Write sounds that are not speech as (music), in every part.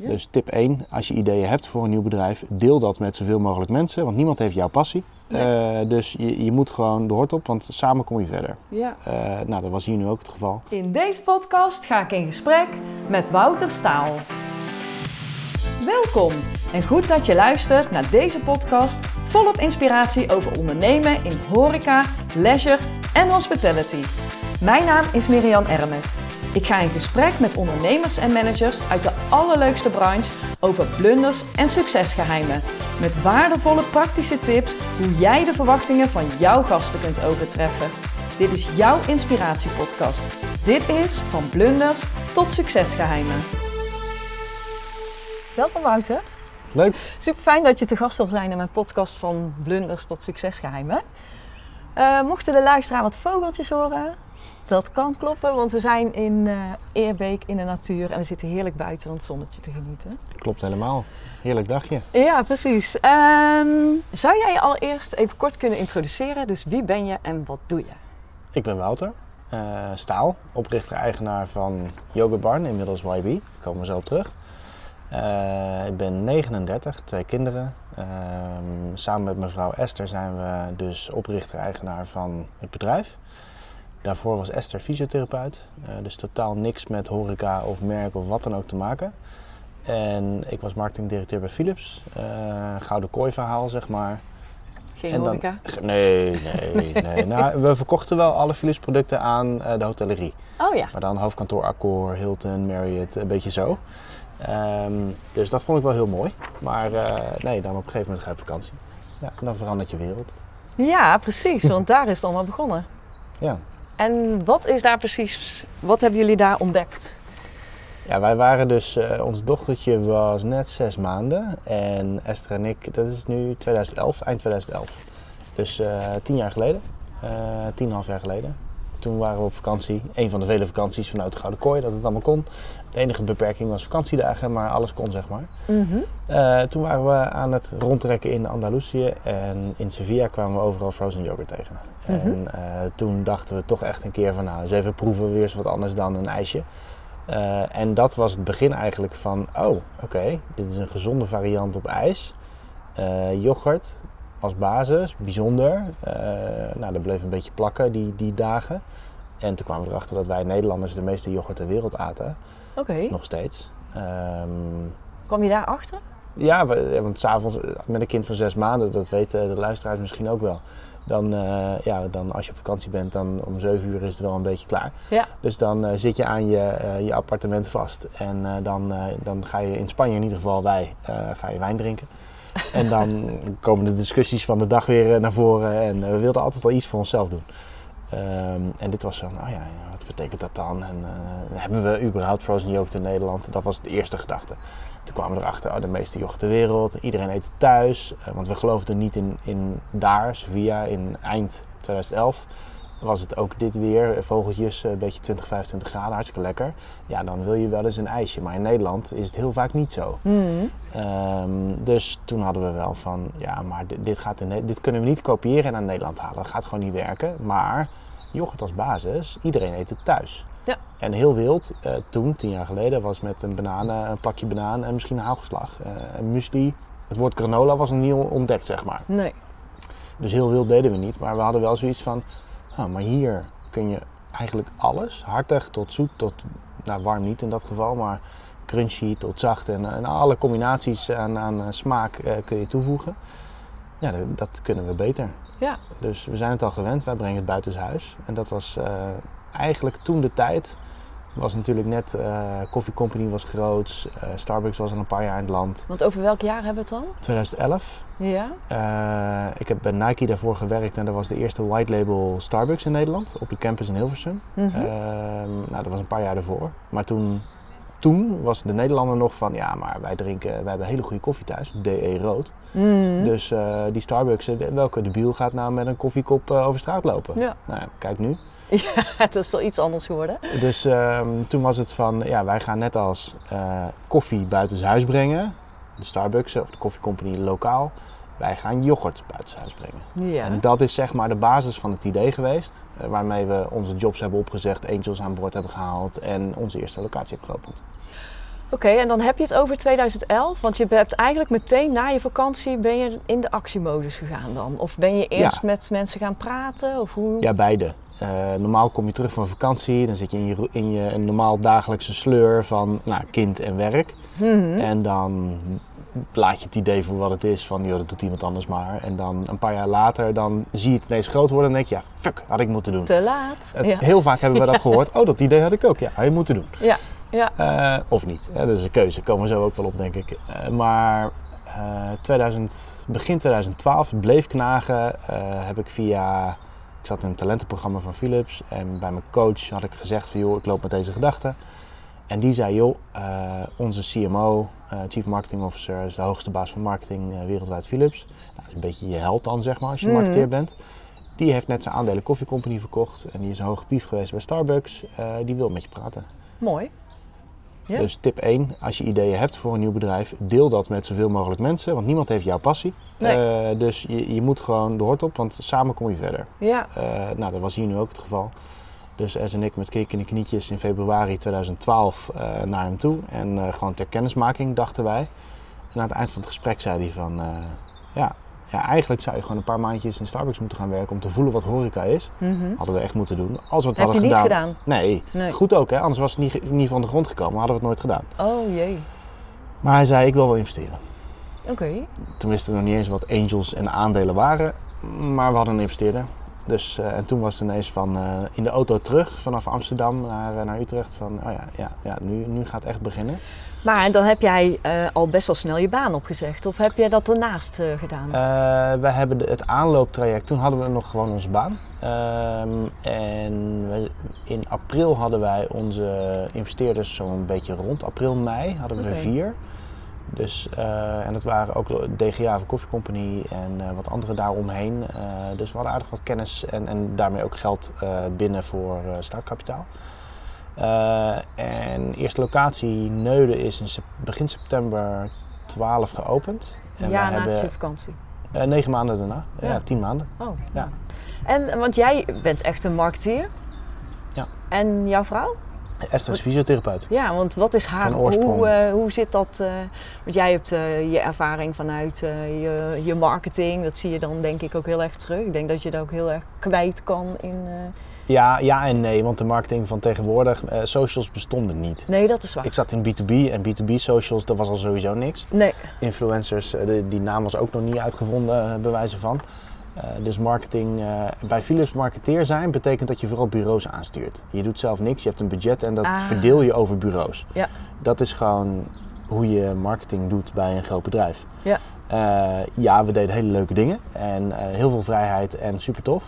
Ja. Dus tip 1, als je ideeën hebt voor een nieuw bedrijf, deel dat met zoveel mogelijk mensen, want niemand heeft jouw passie. Nee. Eh, dus je, je moet gewoon de hort op, want samen kom je verder. Ja. Eh, nou, dat was hier nu ook het geval. In deze podcast ga ik in gesprek met Wouter Staal. Welkom en goed dat je luistert naar deze podcast volop inspiratie over ondernemen in horeca, leisure en hospitality. Mijn naam is Miriam Ermes. Ik ga in gesprek met ondernemers en managers uit de allerleukste branche over blunders en succesgeheimen. Met waardevolle praktische tips hoe jij de verwachtingen van jouw gasten kunt overtreffen. Dit is jouw inspiratiepodcast. Dit is van blunders tot succesgeheimen. Welkom Wouter. Leuk. Super fijn dat je te gast wil zijn in mijn podcast van blunders tot succesgeheimen. Eh, mochten de luisteraar wat vogeltjes horen, dat kan kloppen, want we zijn in eh, Eerbeek in de natuur en we zitten heerlijk buiten van het zonnetje te genieten. Klopt helemaal. Heerlijk dagje. Ja, precies. Ehm, zou jij je allereerst even kort kunnen introduceren? Dus wie ben je en wat doe je? Ik ben Wouter eh, Staal, oprichter-eigenaar van Yogurt Barn, inmiddels YB. Daar komen we zo op terug. Eh, ik ben 39, twee kinderen. Ehm, samen met mevrouw Esther zijn we dus oprichter-eigenaar van het bedrijf. Daarvoor was Esther fysiotherapeut, eh, dus totaal niks met horeca of merk of wat dan ook te maken. En ik was marketingdirecteur bij Philips. Eh, gouden kooi verhaal, zeg maar. Geen dan- horeca? Nee, nee, (laughs) nee. nou, we verkochten wel alle Philips producten aan eh, de hotellerie. Oh ja. Maar dan hoofdkantoor Accor, Hilton, Marriott, een beetje zo. Ehm, dus dat vond ik wel heel mooi. Maar nee, dan op een gegeven moment ga je op vakantie. Ja, en dan verandert je wereld. Ja, precies, want daar is het allemaal begonnen. Ja. En wat is daar precies, wat hebben jullie daar ontdekt? ja, wij waren dus, eh, ons dochtertje was net zes maanden. En Esther en ik, dat is nu 2011, eind 2011. Dus eh, tien jaar geleden, eh tien en half jaar geleden. Toen waren we op vakantie, een van de vele vakanties vanuit de Gouden Kooi, dat het allemaal kon. De enige beperking was vakantiedagen, maar alles kon zeg maar. Eh, toen waren we aan het rondtrekken in Andalusië en in Sevilla kwamen we overal frozen yoghurt tegen. En eh, toen dachten we toch echt een keer van nou, eens even proeven, weer eens wat anders dan een ijsje. Eh, en dat was het begin eigenlijk van, oh oké, dit is een gezonde variant op ijs. Eh, yoghurt als basis, bijzonder. Nou, dat bleef een beetje plakken die, die dagen. En toen kwamen we erachter dat wij Nederlanders de meeste yoghurt ter wereld aten, Oké. nog steeds. Ehm, Kwam je daar achter? ja, want s'avonds met een kind van zes maanden, dat weten de luisteraars misschien ook wel. Dan, eh, ja, dan als je op vakantie bent, dan om zeven uur is het wel een beetje klaar. Ja. Dus dan eh, zit je aan je, eh, je appartement vast. En dan, dan ga je in Spanje in ieder geval, wij, ga je wijn drinken. En dan (laughs) komen de discussies van de dag weer naar voren. En we wilden altijd al iets voor onszelf doen. Ehm, en dit was zo, nou ja, wat betekent dat dan? En eh, hebben we überhaupt frozen yoghurt in Nederland? Dat was de eerste gedachte. Toen kwamen we erachter, oh, de meeste yoghurt ter wereld. Iedereen eet het thuis. Eh, want we geloofden niet in, in daar, Sevilla, in eind 2011. Was het ook dit weer, eh, vogeltjes, een beetje 20, 25 graden, hartstikke lekker. Ja, dan wil je wel eens een ijsje. Maar in Nederland is het heel vaak niet zo. Ehm, dus toen hadden we wel van, ja, maar dit, dit, gaat in, dit kunnen we niet kopiëren en naar Nederland halen. Dat gaat gewoon niet werken. Maar yoghurt als basis, iedereen eet het thuis. Ja. En heel wild, eh, toen, tien jaar geleden, was met een banaan, eh, een plakje banaan en misschien een haalgeslag. eh, een muesli. Het woord granola was nog niet ontdekt, zeg maar. Nee. Dus heel wild deden we niet. Maar we hadden wel zoiets van, ah, maar hier kun je eigenlijk alles. Hartig tot zoet tot, nou warm niet in dat geval, maar crunchy tot zacht. En, en alle combinaties aan, aan smaak kun je toevoegen. Ja, dat, kunnen we beter. Ja. Dus we zijn het al gewend, wij brengen het buitenshuis. En dat was eh, eigenlijk toen de tijd. Was natuurlijk net, eh Coffee Company was groot, eh, Starbucks was al een paar jaar in het land. Want over welk jaar hebben we het dan? 2011, Ja. ik heb bij Nike daarvoor gewerkt en dat was de eerste white label Starbucks in Nederland op de campus in Hilversum. Mhm. Ehm, nou, dat was een paar jaar daarvoor. Maar toen, toen was de Nederlander nog van, ja, maar wij drinken, wij hebben hele goede koffie thuis, DE rood. Mhm. Dus eh, die Starbucks, welke debiel gaat nou met een koffiekop eh, over straat lopen? Ja. Nou, ja, kijk nu. (laughs) ja, het is wel iets anders geworden. Dus ehm, toen was het van, ja, wij gaan net als eh, koffie buitenshuis brengen. De Starbucks of de Coffee Company lokaal. Wij gaan yoghurt buitenshuis brengen. Ja. En dat is zeg maar de basis van het idee geweest. eh, waarmee we onze jobs hebben opgezegd, angels aan boord hebben gehaald en onze eerste locatie hebben geopend. Oké, en dan heb je het over 2011, want je hebt eigenlijk meteen na je vakantie ben je in de actiemodus gegaan dan? Of ben je eerst Ja. met mensen gaan praten? Of hoe? Ja, beide. Eh, normaal kom je terug van vakantie, dan zit je in je, in je normaal dagelijkse sleur van nou, kind en werk. Mhm. En dan laat je het idee voor wat het is van, joh, dat doet iemand anders maar. En dan een paar jaar later, dan zie je het ineens groot worden en denk je, ja, fuck, had ik moeten doen. Te laat. Het- ja. Heel vaak hebben we dat gehoord. Oh, dat idee had ik ook. Ja, had je moeten doen. ja, ja. Eh, of niet. Dat is een keuze. Komen we zo ook wel op, denk ik. Eh, maar eh, 2000, begin 2012 het bleef knagen. eh, heb ik via... Ik zat in een talentenprogramma van Philips. En bij mijn coach had ik gezegd van... joh, ik loop met deze gedachten. En die zei, joh, eh, onze CMO, eh, Chief Marketing Officer... is de hoogste baas van marketing eh, wereldwijd Philips. Nou, dat is een beetje je held dan, zeg maar, als je Mhm. marketeer bent. Die heeft net zijn aandelen Coffee Company verkocht. En die is een hoge pief geweest bij Starbucks. Die wil met je praten. Mooi. Ja. Dus tip 1, als je ideeën hebt voor een nieuw bedrijf, deel dat met zoveel mogelijk mensen, want niemand heeft jouw passie. Nee. Dus je, je moet gewoon de hort op, want samen kom je verder. Ja, nou, dat was hier nu ook het geval. Dus Es en ik met kik in de knietjes in februari 2012 eh, naar hem toe. En eh, gewoon ter kennismaking dachten wij. En aan het eind van het gesprek zei hij van... eh, ja, ja, eigenlijk zou je gewoon een paar maandjes in Starbucks moeten gaan werken om te voelen wat horeca is. Mhm. Hadden we echt moeten doen. Als we het heb je hadden niet gedaan. gedaan. Nee, Nee. goed ook hè, anders was het niet, niet van de grond gekomen. Hadden we het nooit gedaan. Oh jee. Maar hij zei, ik wil wel investeren. Oké. Toen wisten we nog niet eens wat angels en aandelen waren. Maar we hadden een investeerder. Dus, eh, en toen was het ineens van eh, in de auto terug vanaf Amsterdam naar, eh, naar Utrecht. Van, oh ja, ja, ja nu, nu gaat het echt beginnen. Maar dan heb jij al best wel snel je baan opgezegd. Of heb jij dat ernaast gedaan? We hebben de- het aanlooptraject, toen hadden we nog gewoon onze baan. Ehm, en we- in april hadden wij onze investeerders zo'n beetje rond april, mei hadden we er vier. Dus, eh, en dat waren ook de DGA van Coffee Company en eh, wat andere daaromheen. Eh, dus we hadden aardig wat kennis en, en daarmee ook geld binnen voor startkapitaal. En eerste locatie Neuden is in sep- begin september 12 geopend. En ja, na hebben je vakantie. eh, negen maanden daarna. Ja. Ja. tien maanden. Oh. Ja. En want jij bent echt een marketeer. Ja. En jouw vrouw? Esther is fysiotherapeut. Ja, want wat is haar... Hoe, eh, hoe zit dat? eh, want jij hebt eh, je ervaring vanuit je, je marketing. Dat zie je dan denk ik ook heel erg terug. Ik denk dat je dat ook heel erg kwijt kan in... Ja, ja en nee, want de marketing van tegenwoordig, socials bestonden niet. Nee, dat is waar. Ik zat in B2B en B2B socials, dat was al sowieso niks. Nee. Influencers, de- die naam was ook nog niet uitgevonden, bij wijze van. Eh, dus marketing, eh, bij Philips marketeer zijn betekent dat je vooral bureaus aanstuurt. Je doet zelf niks, je hebt een budget en dat Ah. verdeel je over bureaus. Ja. Dat is gewoon hoe je marketing doet bij een groot bedrijf. Ja. Eh, ja, we deden hele leuke dingen en heel veel vrijheid en super tof.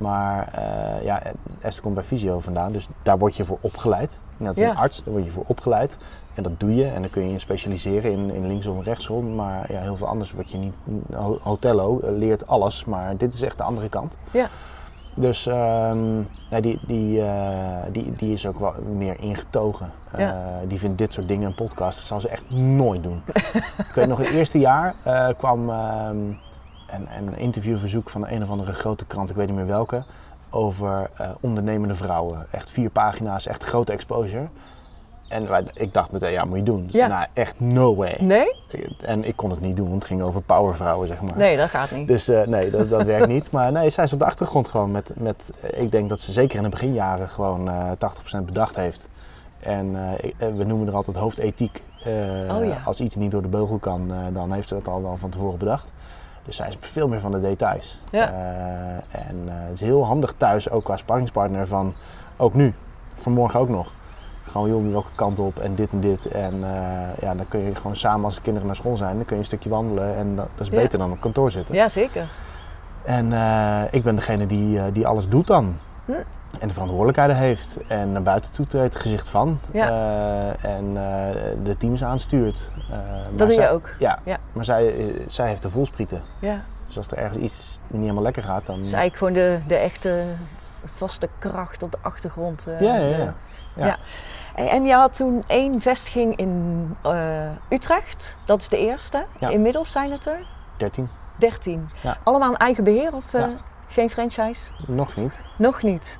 Maar eh, ja, Esther komt bij Visio vandaan, dus daar word je voor opgeleid. Net als Ja. een arts, daar word je voor opgeleid. En dat doe je en dan kun je je specialiseren in, in linksom en rechtsom. Maar ja, heel veel anders word je niet. Ho- Hotello eh, leert alles, maar dit is echt de andere kant. Ja. Dus ehm, ja, die, die, eh, die, die is ook wel meer ingetogen. Ja. Die vindt dit soort dingen, een podcast, dat zal ze echt nooit doen. (laughs) ik weet nog, het eerste jaar kwam ehm, een, een interviewverzoek van een of andere grote krant, ik weet niet meer welke, over eh, ondernemende vrouwen. Echt vier pagina's, echt grote exposure. En wij, ik dacht meteen, ja, moet je doen. Dus, Ja. Nou, echt no way. Nee? En ik kon het niet doen, want het ging over powervrouwen, zeg maar. Nee, dat gaat niet. Dus eh, nee, dat, dat werkt niet. Maar nee, zij is op de achtergrond gewoon met, met... eh, Ik denk dat ze zeker in de beginjaren gewoon eh 80% bedacht heeft. En we noemen er altijd hoofdethiek. Oh ja. Als iets niet door de beugel kan, dan heeft ze dat al wel van tevoren bedacht. Dus zij is veel meer van de details. Ja. Eh, en eh, het is heel handig thuis, ook qua sparringspartner van... Ook nu, vanmorgen ook nog. Gewoon, joh, welke kant op en dit en dit. En eh, ja, dan kun je gewoon samen als de kinderen naar school zijn, dan kun je een stukje wandelen. En dat, dat is Ja. beter dan op kantoor zitten. Ja, zeker. En ik ben degene die, die alles doet dan. Hm. En de verantwoordelijkheden heeft. En naar buiten toe treedt, gezicht van. Ja. Eh, en eh, de teams aanstuurt. Eh, Dat doe zij- je ook. Ja, Ja. maar zij, zij heeft de voelsprieten. Ja. Dus als er ergens iets niet helemaal lekker gaat, dan... Is eigenlijk gewoon de, de echte vaste kracht op de achtergrond. Ja, ja, ja. Ja. En, en je had toen één vestiging in Utrecht. Dat is de eerste. Ja. Inmiddels zijn het er 13? 13. Ja. Allemaal een eigen beheer of Ja. Geen franchise? Nog niet. Nog niet.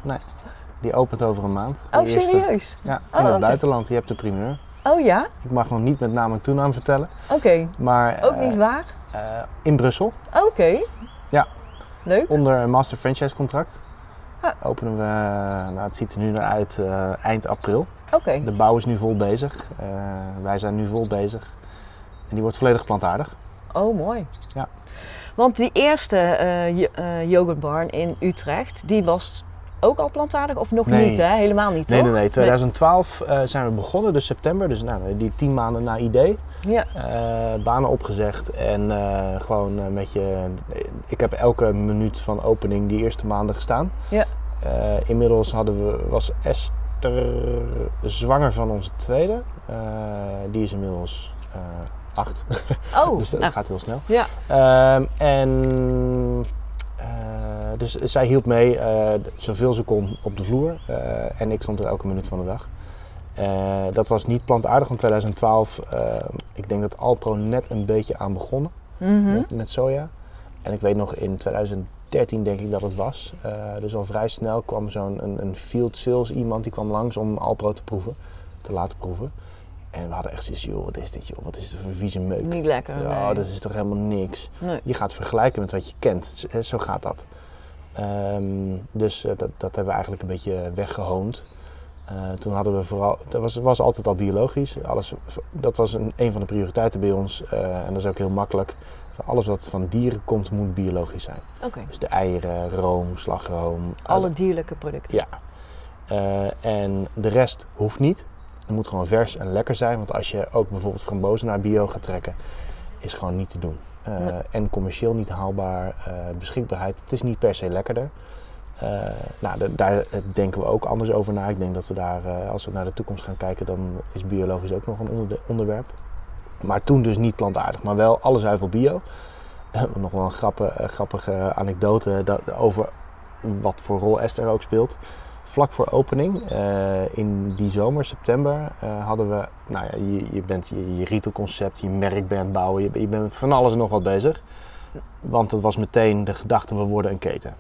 Die opent over een maand. Oh, eerste. serieus? Ja, Oh, in het buitenland. Je hebt de primeur. Oh ja? Ik mag nog niet met naam en toenaam vertellen. Oké. Maar Ook eh, niet waar? eh, in Brussel, Oké. Ja. Leuk. onder een master franchise contract. Ah. Openen we, nou het ziet er nu naar uit, eh, eind april. Oké. De bouw is nu vol bezig. Eh, wij zijn nu vol bezig. En die wordt volledig plantaardig. Oh, mooi. Ja. Want die eerste eh, yoghurtbarn in Utrecht, die was ook al plantaardig of nog Nee. niet, hè? Helemaal niet, Nee, toch? nee, nee. 2012 eh, zijn we begonnen, dus september. Dus nou, die tien maanden na idee. Ja. Banen opgezegd en gewoon met je... Ik heb elke minuut van opening die eerste maanden gestaan. Ja. Inmiddels hadden we, was Esther zwanger van onze tweede. Die is inmiddels acht. (laughs) Oh, dus dat nou, gaat heel snel. ja. Ehm, en eh, dus zij hielp mee eh, zoveel ze kon op de vloer. eh, en ik stond er elke minuut van de dag. Dat was niet plantaardig in 2012. eh, ik denk dat Alpro net een beetje aan begonnen Mhm. met, met soja. En ik weet nog in 2013 denk ik dat het was. Dus al vrij snel kwam zo'n een, een field sales iemand die kwam langs om Alpro te proeven, te laten proeven. En we hadden echt zoiets, joh, wat is dit joh, wat is dit voor vieze meuk. Niet lekker. Ja, nee. dat is toch helemaal niks. Nee. Je gaat vergelijken met wat je kent. Zo- gaat dat. Ehm, dus eh, dat, dat hebben we eigenlijk een beetje weggehoond. Eh, toen hadden we vooral, dat was, was altijd al biologisch. Alles, dat was een, een van de prioriteiten bij ons. eh, en dat is ook heel makkelijk. Alles wat van dieren komt, moet biologisch zijn. Oké. Dus de eieren, room, slagroom. Alle dierlijke producten. Ja. En de rest hoeft niet. Het moet gewoon vers en lekker zijn. Want als je ook bijvoorbeeld frambozen naar bio gaat trekken, is gewoon niet te doen. Eh, Nee. En commercieel niet haalbaar. eh, beschikbaarheid, het is niet per se lekkerder. Eh, nou, da- daar denken we ook anders over na. Ik denk dat we daar, als we naar de toekomst gaan kijken, dan is biologisch ook nog een onder- onderwerp. Maar toen dus niet plantaardig, maar wel alle zuivel bio. (laughs) nog wel een grappige, grappige anekdote dat, over wat voor rol Esther ook speelt. Vlak voor opening, eh, in die zomer, september, eh, hadden we, nou ja, je, je bent je, je retailconcept, je merk bent bouwen, je, je bent van alles en nog wat bezig. Want het was meteen de gedachte, we worden een keten.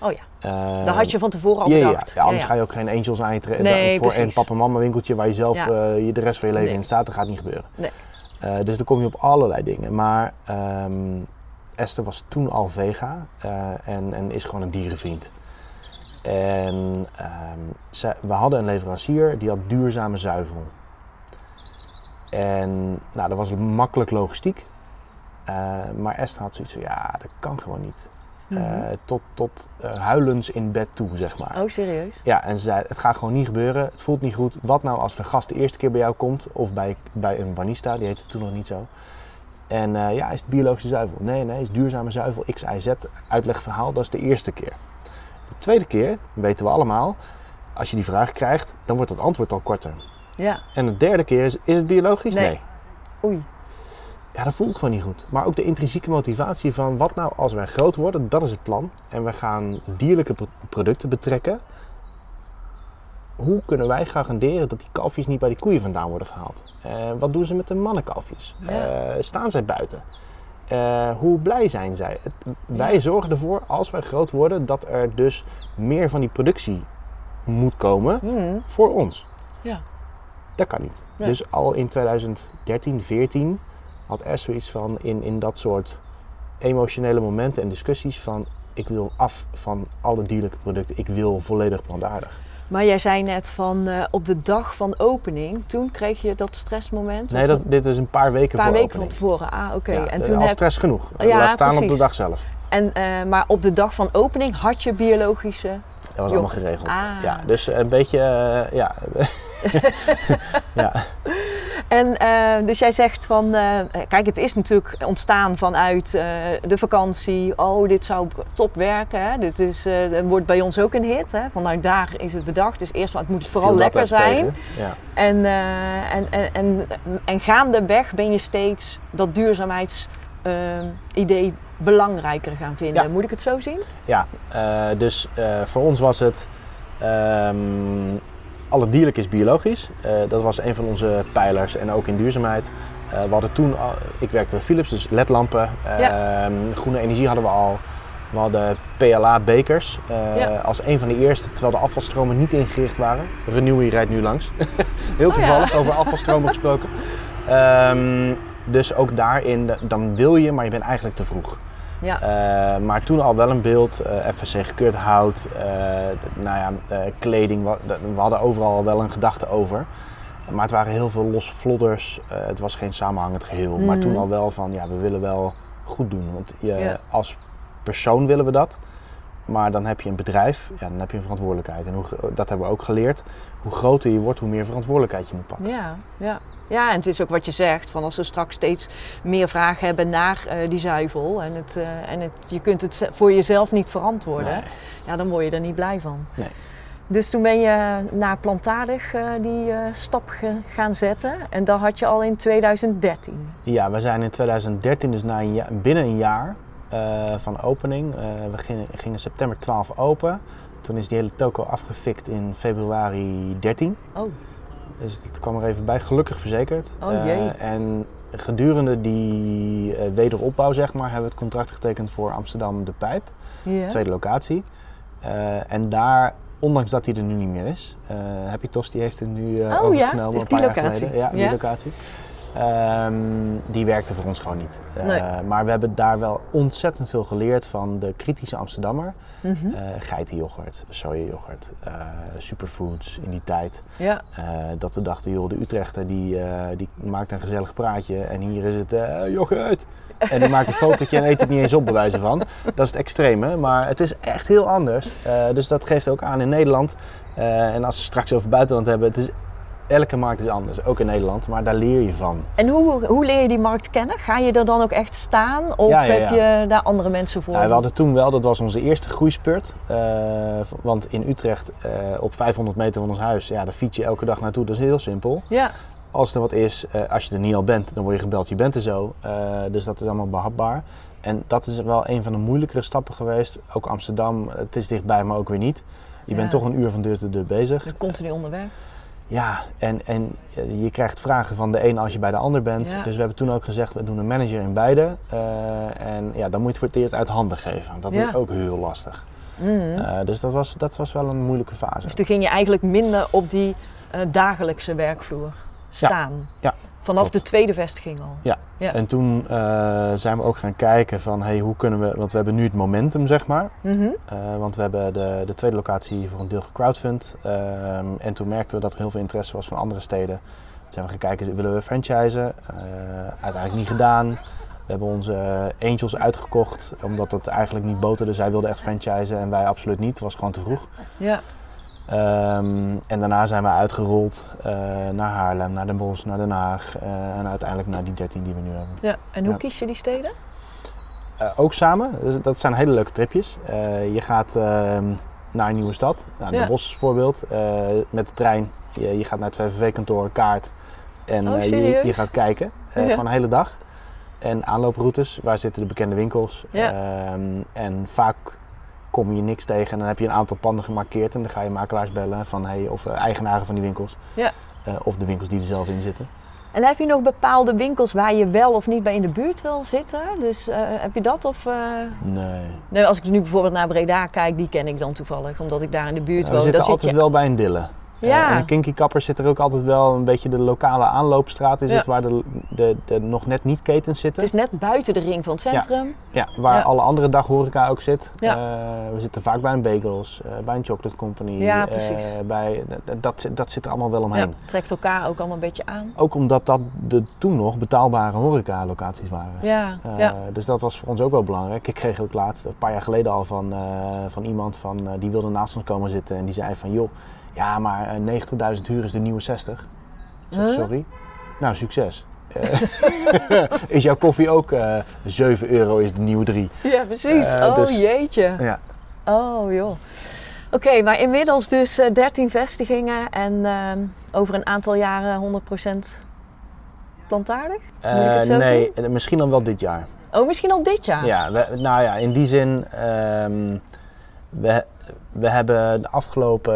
Oh ja. Eh, Daar had je van tevoren al ja, ja, bedacht. ja, anders ja, ga je ook geen angels aantrekken Nee, voor een precies. papa mama winkeltje waar je zelf eh, je de rest van je leven Nee. in staat. Dat gaat niet gebeuren. Nee. Eh, dus dan kom je op allerlei dingen. Maar ehm, Esther was toen al vega eh, en, en is gewoon een dierenvriend. En ehm, we hadden een leverancier die had duurzame zuivel. En nou, dat was makkelijk logistiek. Eh, maar Esther had zoiets van, ja, dat kan gewoon niet. Mhm. Eh, tot tot eh, huilens in bed toe, zeg maar. Oh, serieus? Ja, en ze zei, het gaat gewoon niet gebeuren. Het voelt niet goed. Wat nou als de gast de eerste keer bij jou komt, of bij, bij een barista, die heette toen nog niet zo. En ja, is het biologische zuivel? Nee, nee, is duurzame zuivel, X, Y, Z. Uitlegverhaal, dat is de eerste keer. De tweede keer, weten we allemaal, als je die vraag krijgt, dan wordt het antwoord al korter. Ja. En de derde keer is, is het biologisch? Nee. nee. Oei. Ja, dat voelt gewoon niet goed. Maar ook de intrinsieke motivatie van wat nou als wij groot worden, dat is het plan. En we gaan dierlijke pro- producten betrekken. Hoe kunnen wij garanderen dat die kalfjes niet bij die koeien vandaan worden gehaald? Eh, wat doen ze met de mannenkalfjes? Ja. Eh, staan zij buiten? Eh, hoe blij zijn zij? Het- wij zorgen ervoor, als wij groot worden, dat er dus meer van die productie moet komen Mhm. voor ons. Ja. Dat kan niet. Dus al in 2013, 14 had er zoiets van in, in dat soort emotionele momenten en discussies van ik wil af van alle dierlijke producten, ik wil volledig plantaardig. Maar jij zei net van eh, op de dag van opening, toen kreeg je dat stressmoment? Nee, dat, dit is een paar weken een paar weken van tevoren. Ah, oké. Ja, En de- toen al heb stress genoeg. Ja, Laat staan op de dag zelf. en, eh, maar op de dag van opening had je biologische. Dat was allemaal geregeld. Ah. Ja, dus een beetje, eh, ja. ja. (laughs) En eh, dus jij zegt van, eh, kijk, het is natuurlijk ontstaan vanuit de vakantie. Oh, dit zou top werken. Hè? Dit is, dat wordt bij ons ook een hit. Hè? Vanuit daar is het bedacht. Dus eerst, het moet vooral lekker zijn. Ja. En, en, en, en, en gaandeweg ben je steeds dat duurzaamheidsidee belangrijker gaan vinden. Ja. Moet ik het zo zien? Ja, eh, dus eh, voor ons was het. ehm alle dierlijk is biologisch. Eh, dat was een van onze pijlers en ook in duurzaamheid. We hadden toen, al, ik werkte bij Philips, dus ledlampen. Ja. Ehm, groene energie hadden we al. We hadden PLA-bekers Ja. als een van de eerste, terwijl de afvalstromen niet ingericht waren. Renewy rijdt nu langs. (laughs) Heel Oh toevallig, over afvalstromen gesproken. (laughs) Ehm, dus ook daarin, da- dan wil je, maar je bent eigenlijk te vroeg. Ja. Eh, maar toen al wel een beeld, eh FSC gekeurd hout, eh, nou ja, kleding. d- We hadden overal al wel een gedachte over. Maar het waren heel veel losse vlodders. het was geen samenhangend geheel. Maar Mhm. toen al wel van, ja, we willen wel goed doen. Want je, Ja. als persoon willen we dat. Maar dan heb je een bedrijf, ja, dan heb je een verantwoordelijkheid. En hoe, dat hebben we ook geleerd. Hoe groter je wordt, hoe meer verantwoordelijkheid je moet pakken. Ja, ja. Ja, en het is ook wat je zegt, van als we straks steeds meer vragen hebben naar eh, die zuivel en, het, eh, en het, je kunt het ze- voor jezelf niet verantwoorden, Nee. ja, dan word je er niet blij van. Nee. Dus toen ben je naar plantaardig eh, die stap gaan zetten en dat had je al in 2013. Ja, we zijn in 2013, dus na een binnen een jaar van opening. we gingen, gingen september 12 open. Toen is die hele toko afgefikt in februari 13. Oh, Dus het kwam er even bij, gelukkig verzekerd. Oh, Eh, jee. en gedurende die eh, wederopbouw, zeg maar, hebben we het contract getekend voor Amsterdam De Pijp, ja. tweede locatie. Eh, en daar, ondanks dat die er nu niet meer is, eh Happy Tos die heeft het nu eh Oh ja, overgenomen het is een paar die locatie. geleden. Ja, die Ja. locatie. Ehm, die werkte voor ons gewoon niet. Eh, Nee. Maar we hebben daar wel ontzettend veel geleerd van de kritische Amsterdammer. Geitenyoghurt, sojayoghurt, eh superfoods in die tijd. ja. Dat we dachten, joh, de Utrechter die, die maakt een gezellig praatje en hier is het yoghurt. En die maakt een fotootje en eet het niet eens op, bij wijze van. Dat is het extreme, maar het is echt heel anders. Dus dat geeft ook aan in Nederland. En als we straks over buitenland hebben, het is, elke markt is anders, ook in Nederland, maar daar leer je van. En hoe, hoe leer je die markt kennen? Ga je er dan ook echt staan of Ja, ja, heb je daar andere mensen voor? Ja, we hadden toen wel, dat was onze eerste groeispurt. Eh, want in Utrecht, eh, op 500 meter van ons huis, ja, daar fiets je elke dag naartoe. Dat is heel simpel. Ja, Als er wat is, eh, als je er niet al bent, dan word je gebeld, je bent er zo. Dus dat is allemaal behapbaar. En dat is wel een van de moeilijkere stappen geweest. Ook Amsterdam, het is dichtbij, maar ook weer niet. Je bent toch een uur van deur tot deur bezig. je continu onderweg. Ja, en, en je krijgt vragen van de een als je bij de ander bent. Ja. Dus we hebben toen ook gezegd, we doen een manager in beide. Eh, en ja, dan moet je het voor het eerst uit handen geven. Dat Ja. is ook heel lastig. Mhm. Eh, dus dat was, dat was wel een moeilijke fase. Dus toen ging je eigenlijk minder op die eh, dagelijkse werkvloer staan. Ja, Vanaf de tweede vestiging al. Ja. Ja. En toen eh, zijn we ook gaan kijken van, hey, hoe kunnen we... Want we hebben nu het momentum, zeg maar. Mhm. Eh, want we hebben de, de tweede locatie voor een deel gecrowdfund. Ehm, en toen merkten we dat er heel veel interesse was van andere steden. Toen zijn we gaan kijken, willen we franchisen? Eh, uiteindelijk niet gedaan. We hebben onze Angels uitgekocht, omdat dat eigenlijk niet boterde. Zij wilden echt franchisen en wij absoluut niet. Het was gewoon te vroeg. Ja. Ehm, en daarna zijn we uitgerold eh, naar Haarlem, naar Den Bosch, naar Den Haag. eh, en uiteindelijk naar die 13 die we nu hebben. ja. En hoe Ja. kies je die steden? Eh, ook samen. Dus dat zijn hele leuke tripjes. Je gaat ehm, naar een nieuwe stad. Nou, Ja. Den Bosch is voorbeeld. Eh, met de trein. Je, je gaat naar het VVV-kantoor, kaart. En Oh, je, je gaat kijken. Ja. Gewoon een hele dag. En aanlooproutes. Waar zitten de bekende winkels? Ja. Ehm, en vaak kom je niks tegen. En dan heb je een aantal panden gemarkeerd. En dan ga je makelaars bellen. Van, hey, of eh, eigenaren van die winkels. Ja. Eh, of de winkels die er zelf in zitten. En heb je nog bepaalde winkels waar je wel of niet bij in de buurt wil zitten? Dus eh, heb je dat? Of, Nee. nee, als ik nu bijvoorbeeld naar Breda kijk, die ken ik dan toevallig, omdat ik daar in de buurt Nou, we woon. zitten Daar zit altijd je... wel bij een dille. Ja. Eh, en de Kinky Kappers zit er ook altijd wel een beetje de lokale aanloopstraat is Ja. het, waar de, de, de nog net niet ketens zitten. Het is net buiten de ring van het centrum. Ja, waar Ja. alle andere daghoreca ook zit. Ja. Eh, we zitten vaak bij een bagels, eh, bij een chocolate company. Ja, precies. bij, dat, dat, zit- er allemaal wel Ja, omheen. trekt elkaar ook allemaal een beetje aan. Ook omdat dat de toen nog betaalbare horeca locaties waren. Ja, ja. Dus dat was voor ons ook wel belangrijk. Ik kreeg ook laatst, een paar jaar geleden al, van, van iemand van, die wilde naast ons komen zitten. En die zei van, joh, ja, maar eh, 90.000 huur is de nieuwe 60. Ik zeg, Huh? sorry. Nou, succes. Eh, (laughs) is jouw koffie ook eh 7 euro is de nieuwe 3? ja precies. Eh, oh dus- jeetje. Ja. Oh joh. Oké, maar inmiddels dus eh, 13 vestigingen en ehm, over een aantal jaren 100% plantaardig? Moet ik het zo Eh, nee, eh, misschien dan wel dit jaar. Oh, misschien al dit jaar? Ja, we- nou ja, in die zin, ehm, we, we hebben de afgelopen,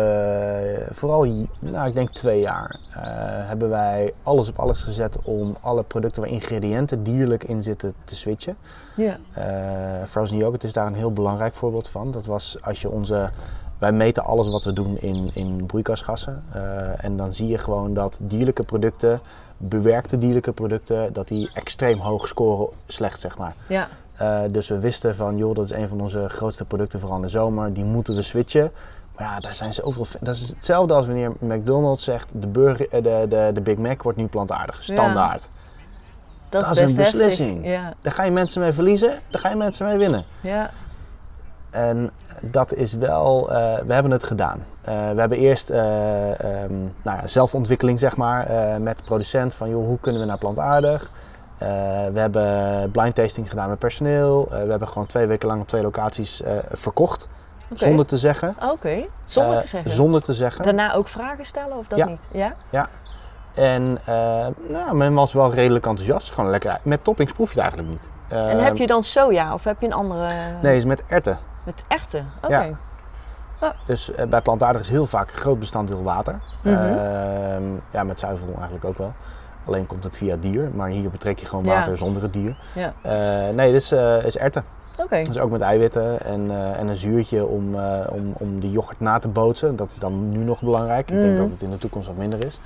vooral, nou, ik denk twee jaar, eh, hebben wij alles op alles gezet om alle producten waar ingrediënten dierlijk in zitten te switchen. Ja. Eh, frozen yoghurt is daar een heel belangrijk voorbeeld van. Dat was als je onze. Wij meten alles wat we doen in, in broeikasgassen. Eh, en dan zie je gewoon dat dierlijke producten, bewerkte dierlijke producten, dat die extreem hoog scoren slecht, zeg maar. Ja. Eh, dus we wisten van, joh, dat is een van onze grootste producten, vooral in de zomer. Die moeten we switchen. Maar ja, daar zijn zoveel... Dat is hetzelfde als wanneer McDonald's zegt, de, burger, eh, de, de, de Big Mac wordt nu plantaardig. Standaard. Dat, Dat is best een beslissing. Ja. Daar ga je mensen mee verliezen, daar ga je mensen mee winnen. Ja. En dat is wel, eh, we hebben het gedaan. We hebben eerst eh, ehm, nou ja, zelfontwikkeling, zeg maar, met de producent van joh, hoe kunnen we naar plantaardig. Eh, we hebben blind tasting gedaan met personeel. Eh, we hebben gewoon twee weken lang op twee locaties eh, verkocht, zonder te zeggen. Oké. Zonder te zeggen. Zonder te zeggen. Daarna ook vragen stellen of dat Ja. niet? Ja. En eh, nou, men was wel redelijk enthousiast. Gewoon lekker. Met toppings proef je het eigenlijk niet. En heb je dan soja of heb je een andere? Nee, is met erwten. Met erwten. Oké. Ja. Dus eh, bij plantaardig is heel vaak een groot bestanddeel water. Mhm. Ehm, ja, met zuivel eigenlijk ook wel. Alleen komt het via dier, maar hier betrek je gewoon Ja. water zonder het dier. Ja. Eh, nee, dit is, eh, is erwten. Oké. Dus ook met eiwitten en, eh, en een zuurtje om, om, om de yoghurt na te bootsen. Dat is dan nu nog belangrijk. Ik denk Mhm. dat het in de toekomst wat minder is.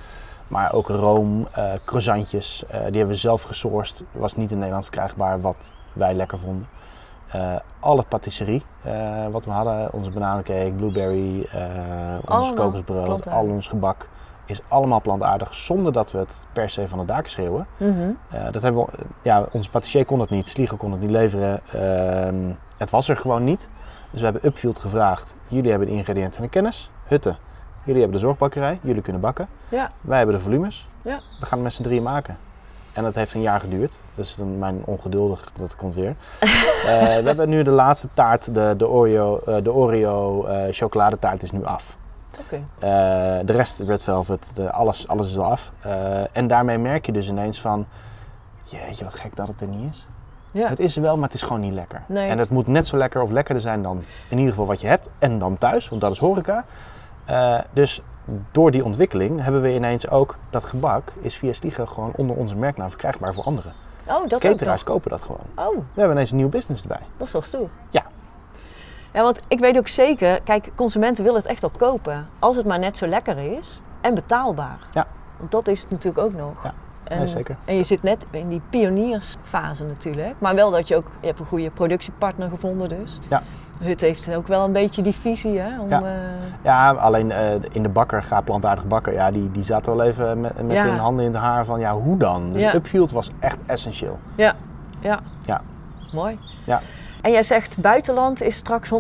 Maar ook room, croissantjes, die hebben we zelf gesourced. Was niet in Nederland verkrijgbaar, wat wij lekker vonden. Eh, alle patisserie wat we hadden, onze bananencake, blueberry, eh ons kokosbrood, al ons gebak, is allemaal plantaardig zonder dat we het per se van de daken schreeuwen. Mhm. Eh, dat hebben we, ja, onze patissier kon het niet, Slieger kon het niet leveren. Ehm, het was er gewoon niet. Dus we hebben Upfield gevraagd. Jullie hebben de ingrediënten en de kennis. Hutten, jullie hebben de zorgbakkerij. Jullie kunnen bakken. Ja. Wij hebben de volumes. Ja. We gaan het met z'n drieën maken. En dat heeft een jaar geduurd. Dus dan mijn ongeduldig, dat komt weer. (laughs) Eh, we hebben nu de laatste taart, de, de Oreo, eh, de Oreo chocoladetaart is nu af. Oké. Eh, de rest, Red Velvet, de, alles, alles is al af. Eh, en daarmee merk je dus ineens van... Jeetje, wat gek dat het er niet is. Ja. Het is er wel, maar het is gewoon niet lekker. Nee. En het moet net zo lekker of lekkerder zijn dan in ieder geval wat je hebt. En dan thuis, want dat is horeca. Eh, dus door die ontwikkeling hebben we ineens ook... Dat gebak is via Slieger gewoon onder onze merknaam verkrijgbaar voor anderen. Oh, dat Cateraars kopen dat gewoon. Oh, We hebben ineens een nieuw business erbij. dat is wel stoer. Ja. Ja, want ik weet ook zeker, kijk, consumenten willen het echt op kopen. Als het maar net zo lekker is en betaalbaar. Ja. Want dat is het natuurlijk ook nog. Ja, En, nee, zeker. En je zit net in die pioniersfase natuurlijk. Maar wel dat je ook, je hebt een goede productiepartner gevonden dus. Ja. Hut heeft ook wel een beetje die visie hè. Om, Ja. eh, Ja, alleen eh, in de bakker, gaat plantaardig bakker, ja, die, die zaten wel even met, met Ja. hun handen in het haar van, ja, hoe dan? Dus. Upfield was echt essentieel. ja, ja. Ja. Mooi. Ja. En jij zegt buitenland is straks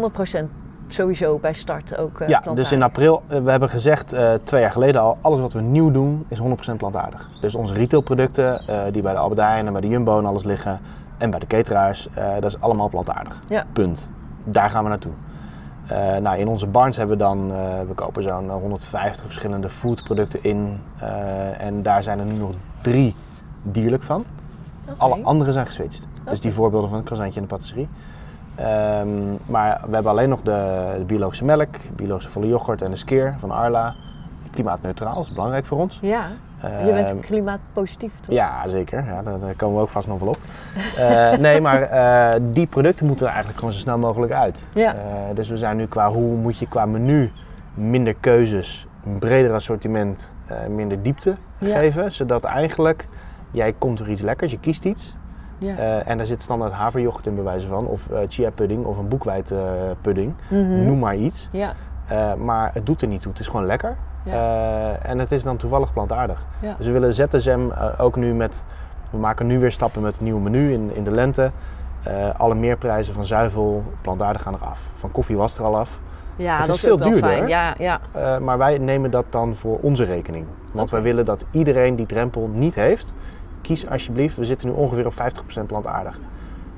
100% sowieso bij start ook eh ja, plantaardig. dus in april, eh, we hebben gezegd eh, twee jaar geleden al, alles wat we nieuw doen is 100% plantaardig. Dus onze retailproducten, die bij de Albert Heijn en bij de Jumbo en alles liggen, en bij de cateraars, dat is allemaal plantaardig. Ja. Punt. Daar gaan we naartoe. Nou, in onze barns hebben we dan, we kopen zo'n 150 verschillende foodproducten in. en daar zijn er nu nog drie dierlijk van. Alle andere zijn geswitcht. Dus die voorbeelden van het croissantje en de patisserie. Ehm, maar we hebben alleen nog de, de biologische melk, biologische volle yoghurt en de skeer van Arla. Klimaatneutraal, dat is belangrijk voor ons. Ja, je bent Ehm, klimaatpositief toch? ja, zeker. Ja, daar, daar komen we ook vast nog wel op. Eh, (laughs) nee, maar eh, die producten moeten er eigenlijk gewoon zo snel mogelijk uit. Ja. Eh, dus we zijn nu qua hoe moet je qua menu minder keuzes, een breder assortiment, minder diepte Ja. geven. Zodat eigenlijk jij komt er iets lekkers, je kiest iets. Ja. eh, en daar zit standaard haverjoghurt in bij wijze van. Of eh, chia pudding of een boekwijdpudding. Mhm. Noem maar iets. Ja, Eh, maar het doet er niet toe. Het is gewoon lekker. Ja. En het is dan toevallig plantaardig. Dus we willen ZSM ook nu met. We maken nu weer stappen met het nieuwe menu in, in de lente. Alle meerprijzen van zuivel, plantaardig gaan eraf. Van koffie was er al af. ja Het dat is veel duurder, fijn. Ja, ja. Maar wij nemen dat dan voor onze rekening. Want wij willen dat iedereen die drempel niet heeft, kies alsjeblieft. We zitten nu ongeveer op 50% plantaardig.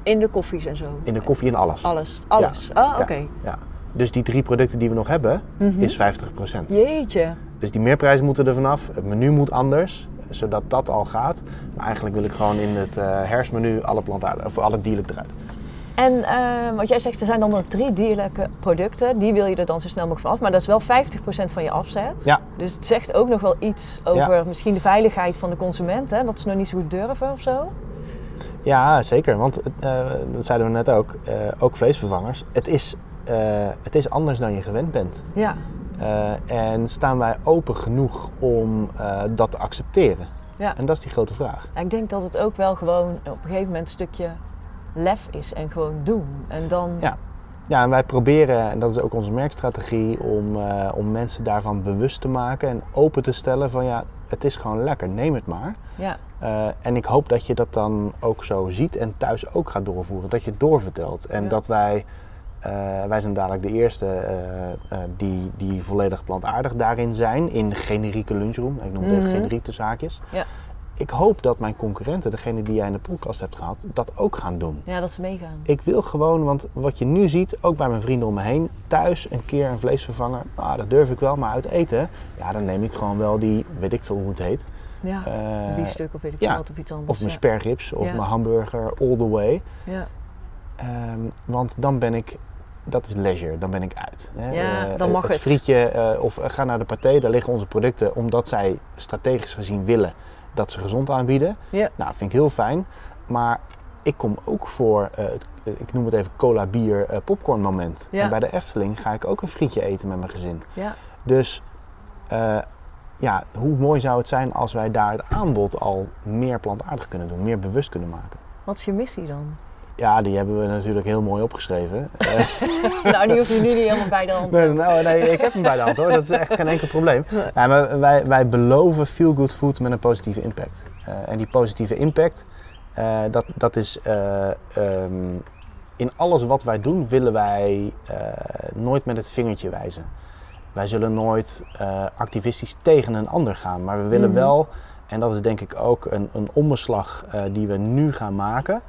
In de koffies en zo. In de koffie en alles. Alles, alles. Oh, oké. Ja. Ja. Dus die drie producten die we nog hebben, Mhm. is 50%. Jeetje. Dus die meerprijzen moeten er vanaf. Het menu moet anders, zodat dat al gaat. Maar eigenlijk wil ik gewoon in het herfstmenu alle plantaardig, of alle dierlijk eruit. En uh, wat jij zegt, er zijn dan nog drie dierlijke producten. Die wil je er dan zo snel mogelijk vanaf. Maar dat is wel 50% van je afzet. Ja. Dus het zegt ook nog wel iets over misschien de veiligheid van de consument. Hè? Dat ze nog niet zo goed durven of zo. Ja, zeker. Want uh, dat zeiden we net ook. Uh, ook vleesvervangers. Het is, het is anders dan je gewend bent. Ja. en staan wij open genoeg om dat te accepteren? Ja. En dat is die grote vraag. Ja, ik denk dat het ook wel gewoon op een gegeven moment een stukje lef is en gewoon doen. En dan... Ja. Ja, en wij proberen, en dat is ook onze merkstrategie, om, uh, om mensen daarvan bewust te maken en open te stellen van ja, het is gewoon lekker, neem het maar. Ja. Uh, en ik hoop dat je dat dan ook zo ziet en thuis ook gaat doorvoeren, dat je het doorvertelt. En Ja. dat wij, uh, wij zijn dadelijk de eerste die, die volledig plantaardig daarin zijn, in de generieke lunchroom. Ik noem het even Mhm. generiek tussen haakjes. Ja. Ik hoop dat mijn concurrenten, degene die jij in de podcast hebt gehad, dat ook gaan doen. ja, dat ze meegaan. Ik wil gewoon, want wat je nu ziet, ook bij mijn vrienden om me heen, thuis een keer een vleesvervanger, ah, dat durf ik wel, maar uit eten, ja, dan neem ik gewoon wel die, weet ik veel hoe het heet. Ja, een biefstuk of weet ik ja. veel wat of iets anders. Of mijn ja. spergips of Ja. mijn hamburger, all the way. Ja. Ehm, want dan ben ik, dat is leisure, dan ben ik uit. Hè. Ja, Eh, dan mag het. frietje eh, of ga naar de paté, daar liggen onze producten omdat zij strategisch gezien willen dat ze gezond aanbieden. Ja. Nou, vind ik heel fijn. Maar ik kom ook voor, eh, het, ik noem het even cola, bier, eh, popcorn moment. Ja. En bij de Efteling ga ik ook een frietje eten met mijn gezin. ja. Dus eh, ja, hoe mooi zou het zijn als wij daar het aanbod al meer plantaardig kunnen doen, meer bewust kunnen maken. Wat is je missie dan? Ja, die hebben we natuurlijk heel mooi opgeschreven. (laughs) Eh, nou, die hoef je nu niet helemaal bij de hand te nee, nou, nee, ik heb hem bij de hand hoor. Dat is echt geen enkel probleem. Ja, maar wij, wij beloven feel good food met een positieve impact. Eh, en die positieve impact, eh, dat, dat is eh, ehm, in alles wat wij doen, willen wij nooit met het vingertje wijzen. Wij zullen nooit activistisch tegen een ander gaan, maar we willen Mhm. wel, en dat is denk ik ook een, een omslag die we nu gaan maken,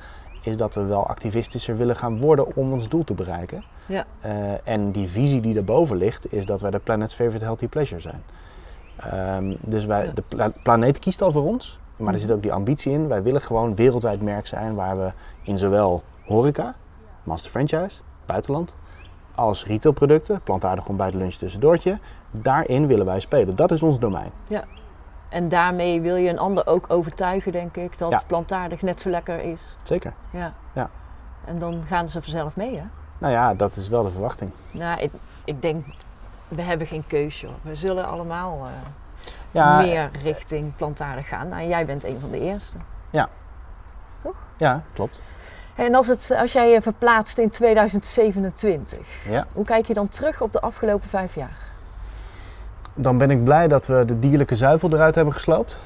is dat we wel activistischer willen gaan worden om ons doel te bereiken. Ja. Eh, en die visie die daarboven ligt, is dat wij de planet's favorite healthy pleasure zijn. Ehm, dus wij, Ja. de pla- planeet kiest al voor ons, maar er Mhm. zit ook die ambitie in. Wij willen gewoon wereldwijd merk zijn waar we in zowel horeca, master franchise, buitenland, als retailproducten, plantaardig ontbijt, lunch, tussendoortje, daarin willen wij spelen. Dat is ons domein. En daarmee wil je een ander ook overtuigen, denk ik, dat Ja. plantaardig net zo lekker is. Zeker. Ja. Ja. En dan gaan ze vanzelf mee, hè? Nou ja, dat is wel de verwachting. Nou, ik, ik denk, we hebben geen keus, joh. We zullen allemaal eh, Ja, meer richting plantaardig gaan. Nou, jij bent een van de eerste. ja klopt. En als, het, als jij je verplaatst in 2027, Ja. hoe kijk je dan terug op de afgelopen vijf jaar? Dan ben ik blij dat we de dierlijke zuivel eruit hebben gesloopt.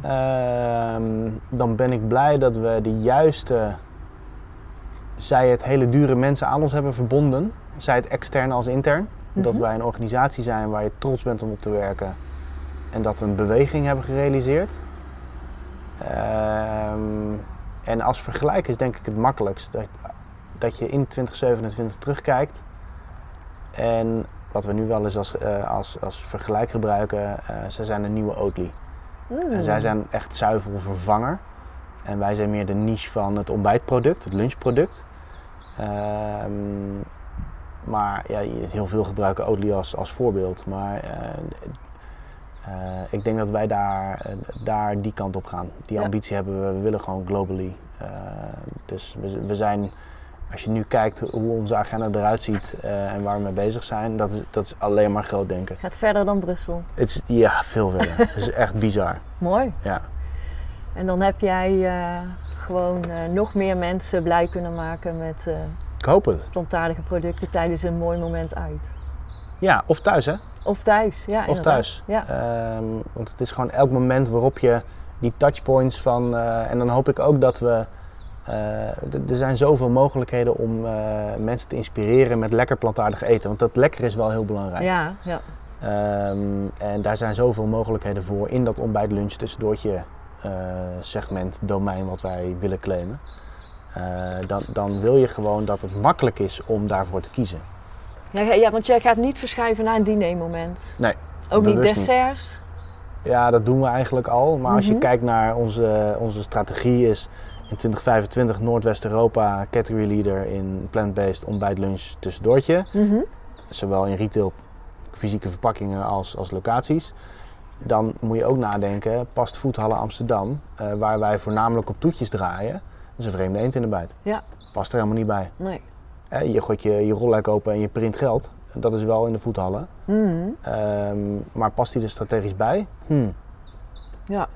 Ehm, dan ben ik blij dat we de juiste, zij het hele dure mensen aan ons hebben verbonden. Zij het extern als intern. Dat Mhm. wij een organisatie zijn waar je trots bent om op te werken. En dat we een beweging hebben gerealiseerd. Ehm, en als vergelijk is denk ik het makkelijkst dat, dat je in 2027 terugkijkt. En wat we nu wel eens als, eh, als, als vergelijk gebruiken, eh, ze zijn een nieuwe Oatly. Mm. En zij zijn echt zuivelvervanger. En wij zijn meer de niche van het ontbijtproduct, het lunchproduct. Ehm, maar ja, heel veel gebruiken Oatly als, als voorbeeld. Maar eh, ik denk dat wij daar, daar die kant op gaan. Die Ja. ambitie hebben we. We willen gewoon globally. Dus we, we zijn, als je nu kijkt hoe onze agenda eruit ziet eh, en waar we mee bezig zijn, dat is, dat is alleen maar groot denken. Gaat verder dan Brussel. Het is, ja, veel verder. (laughs) Het is echt bizar. Mooi. Ja. En dan heb jij eh, gewoon eh, nog meer mensen blij kunnen maken met Ik hoop het. plantaardige producten tijdens een mooi moment uit. Ja, of thuis hè. Of thuis, ja. Of inderdaad. thuis. Ja. Ehm, want het is gewoon elk moment waarop je die touchpoints van... en dan hoop ik ook dat we... eh, er zijn zoveel mogelijkheden om eh, mensen te inspireren met lekker plantaardig eten. Want dat lekker is wel heel belangrijk. Ja, ja. Ehm, en daar zijn zoveel mogelijkheden voor in dat ontbijt lunch tussendoortje eh segment, domein wat wij willen claimen. Dan, dan wil je gewoon dat het makkelijk is om daarvoor te kiezen. Ja, ja, want jij gaat niet verschuiven naar een dinermoment. Nee, Ook niet. desserts. Ja, dat doen we eigenlijk al. Maar als je Mhm. kijkt naar onze, onze strategie is... In 2025 Noordwest-Europa category leader in plant-based ontbijt lunch tussendoortje. Mhm. Zowel in retail, fysieke verpakkingen als, als locaties. Dan moet je ook nadenken, past Foodhallen Amsterdam, eh, waar wij voornamelijk op toetjes draaien. Dat is een vreemde eend in de bijt. Ja. Past er helemaal niet bij. Nee. Eh, je gooit je, je open en je print geld. Dat is wel in de Foodhallen. Mhm. Ehm, maar past die er strategisch bij? Hmm. Ja.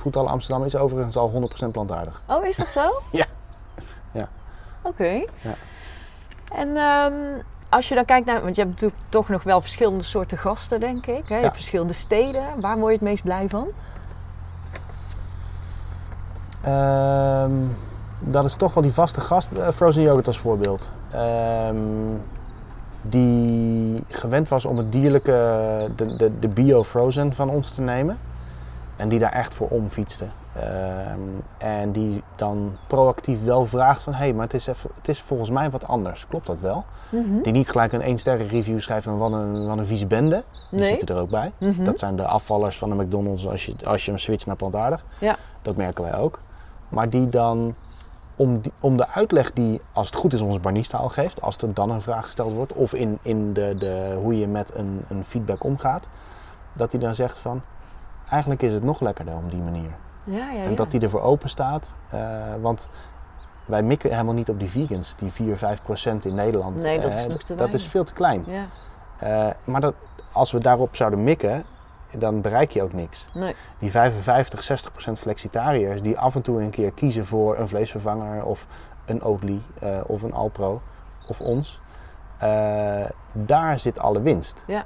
Foodhallen Amsterdam is overigens al 100% plantaardig. Oh, is dat zo? (laughs) Ja. Ja. Oké. Ja. En ehm, als je dan kijkt naar, want je hebt natuurlijk toch nog wel verschillende soorten gasten, denk ik. Hè? Je Ja. hebt verschillende steden. Waar word je het meest blij van? Ehm, dat is toch wel die vaste gast, eh, Frozen Yogurt als voorbeeld. Ehm, die gewend was om het dierlijke, de, de, de bio-frozen van ons te nemen. En die daar echt voor omfietste. Ehm, en die dan proactief wel vraagt van... hé, hey, maar het is, even, het is volgens mij wat anders. Klopt dat wel? Mhm. Die niet gelijk een 1 sterren review schrijft van wat een, wat een vieze bende. Die Nee. zitten er ook bij. Mhm. Dat zijn de afvallers van de McDonald's als je, als je hem switcht naar plantaardig. Ja. Dat merken wij ook. Maar die dan, om, die, om de uitleg die, als het goed is, onze barista al geeft, als er dan een vraag gesteld wordt, of in, in de, de, hoe je met een, een feedback omgaat, dat hij dan zegt van, eigenlijk is het nog lekkerder op die manier. Ja, ja, ja. En dat hij ervoor open staat, eh, want wij mikken helemaal niet op die vegans, die 4, 5 procent in Nederland. Nee, dat is Eh, nog te Dat is veel te klein. Ja. Eh, maar dat, als we daarop zouden mikken, dan bereik je ook niks. Nee. Die 55, 60 procent flexitariërs die af en toe een keer kiezen voor een vleesvervanger of een Oatly of een Alpro of ons, daar zit alle winst. Ja,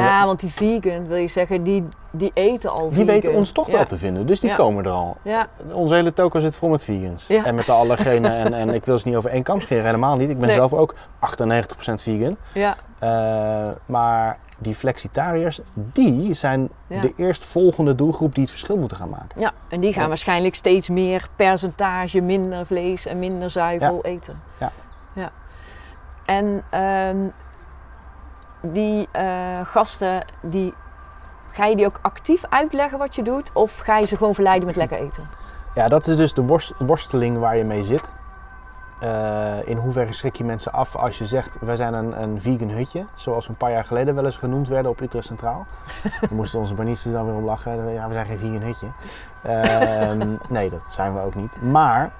We- want die vegan, wil je zeggen, die, die eten al Die vegan. weten ons toch ja. wel te vinden, dus die Ja. komen er al. Ja, Onze hele toko zit vol met vegans. Ja. En met de allergenen. en, en ik wil ze niet over één kam scheren, helemaal niet. Ik ben Nee. zelf ook 98% vegan. ja, Eh, maar die flexitariërs, die zijn Ja. de eerstvolgende doelgroep die het verschil moeten gaan maken. ja. En die gaan Ja. waarschijnlijk steeds meer percentage, minder vlees en minder zuivel eten. Ja. ja. En ehm, die eh, gasten, die, ga je die ook actief uitleggen wat je doet? Of ga je ze gewoon verleiden met lekker eten? Ja, dat is dus de worst- worsteling waar je mee zit. Eh, in hoeverre schrik je mensen af als je zegt, wij zijn een, een vegan hutje. Zoals we een paar jaar geleden wel eens genoemd werden op Utrecht Centraal. (laughs) Dan moesten onze banistes dan weer om lachen. Ja, we zijn geen vegan hutje. Ehm, (laughs) nee, dat zijn we ook niet. Maar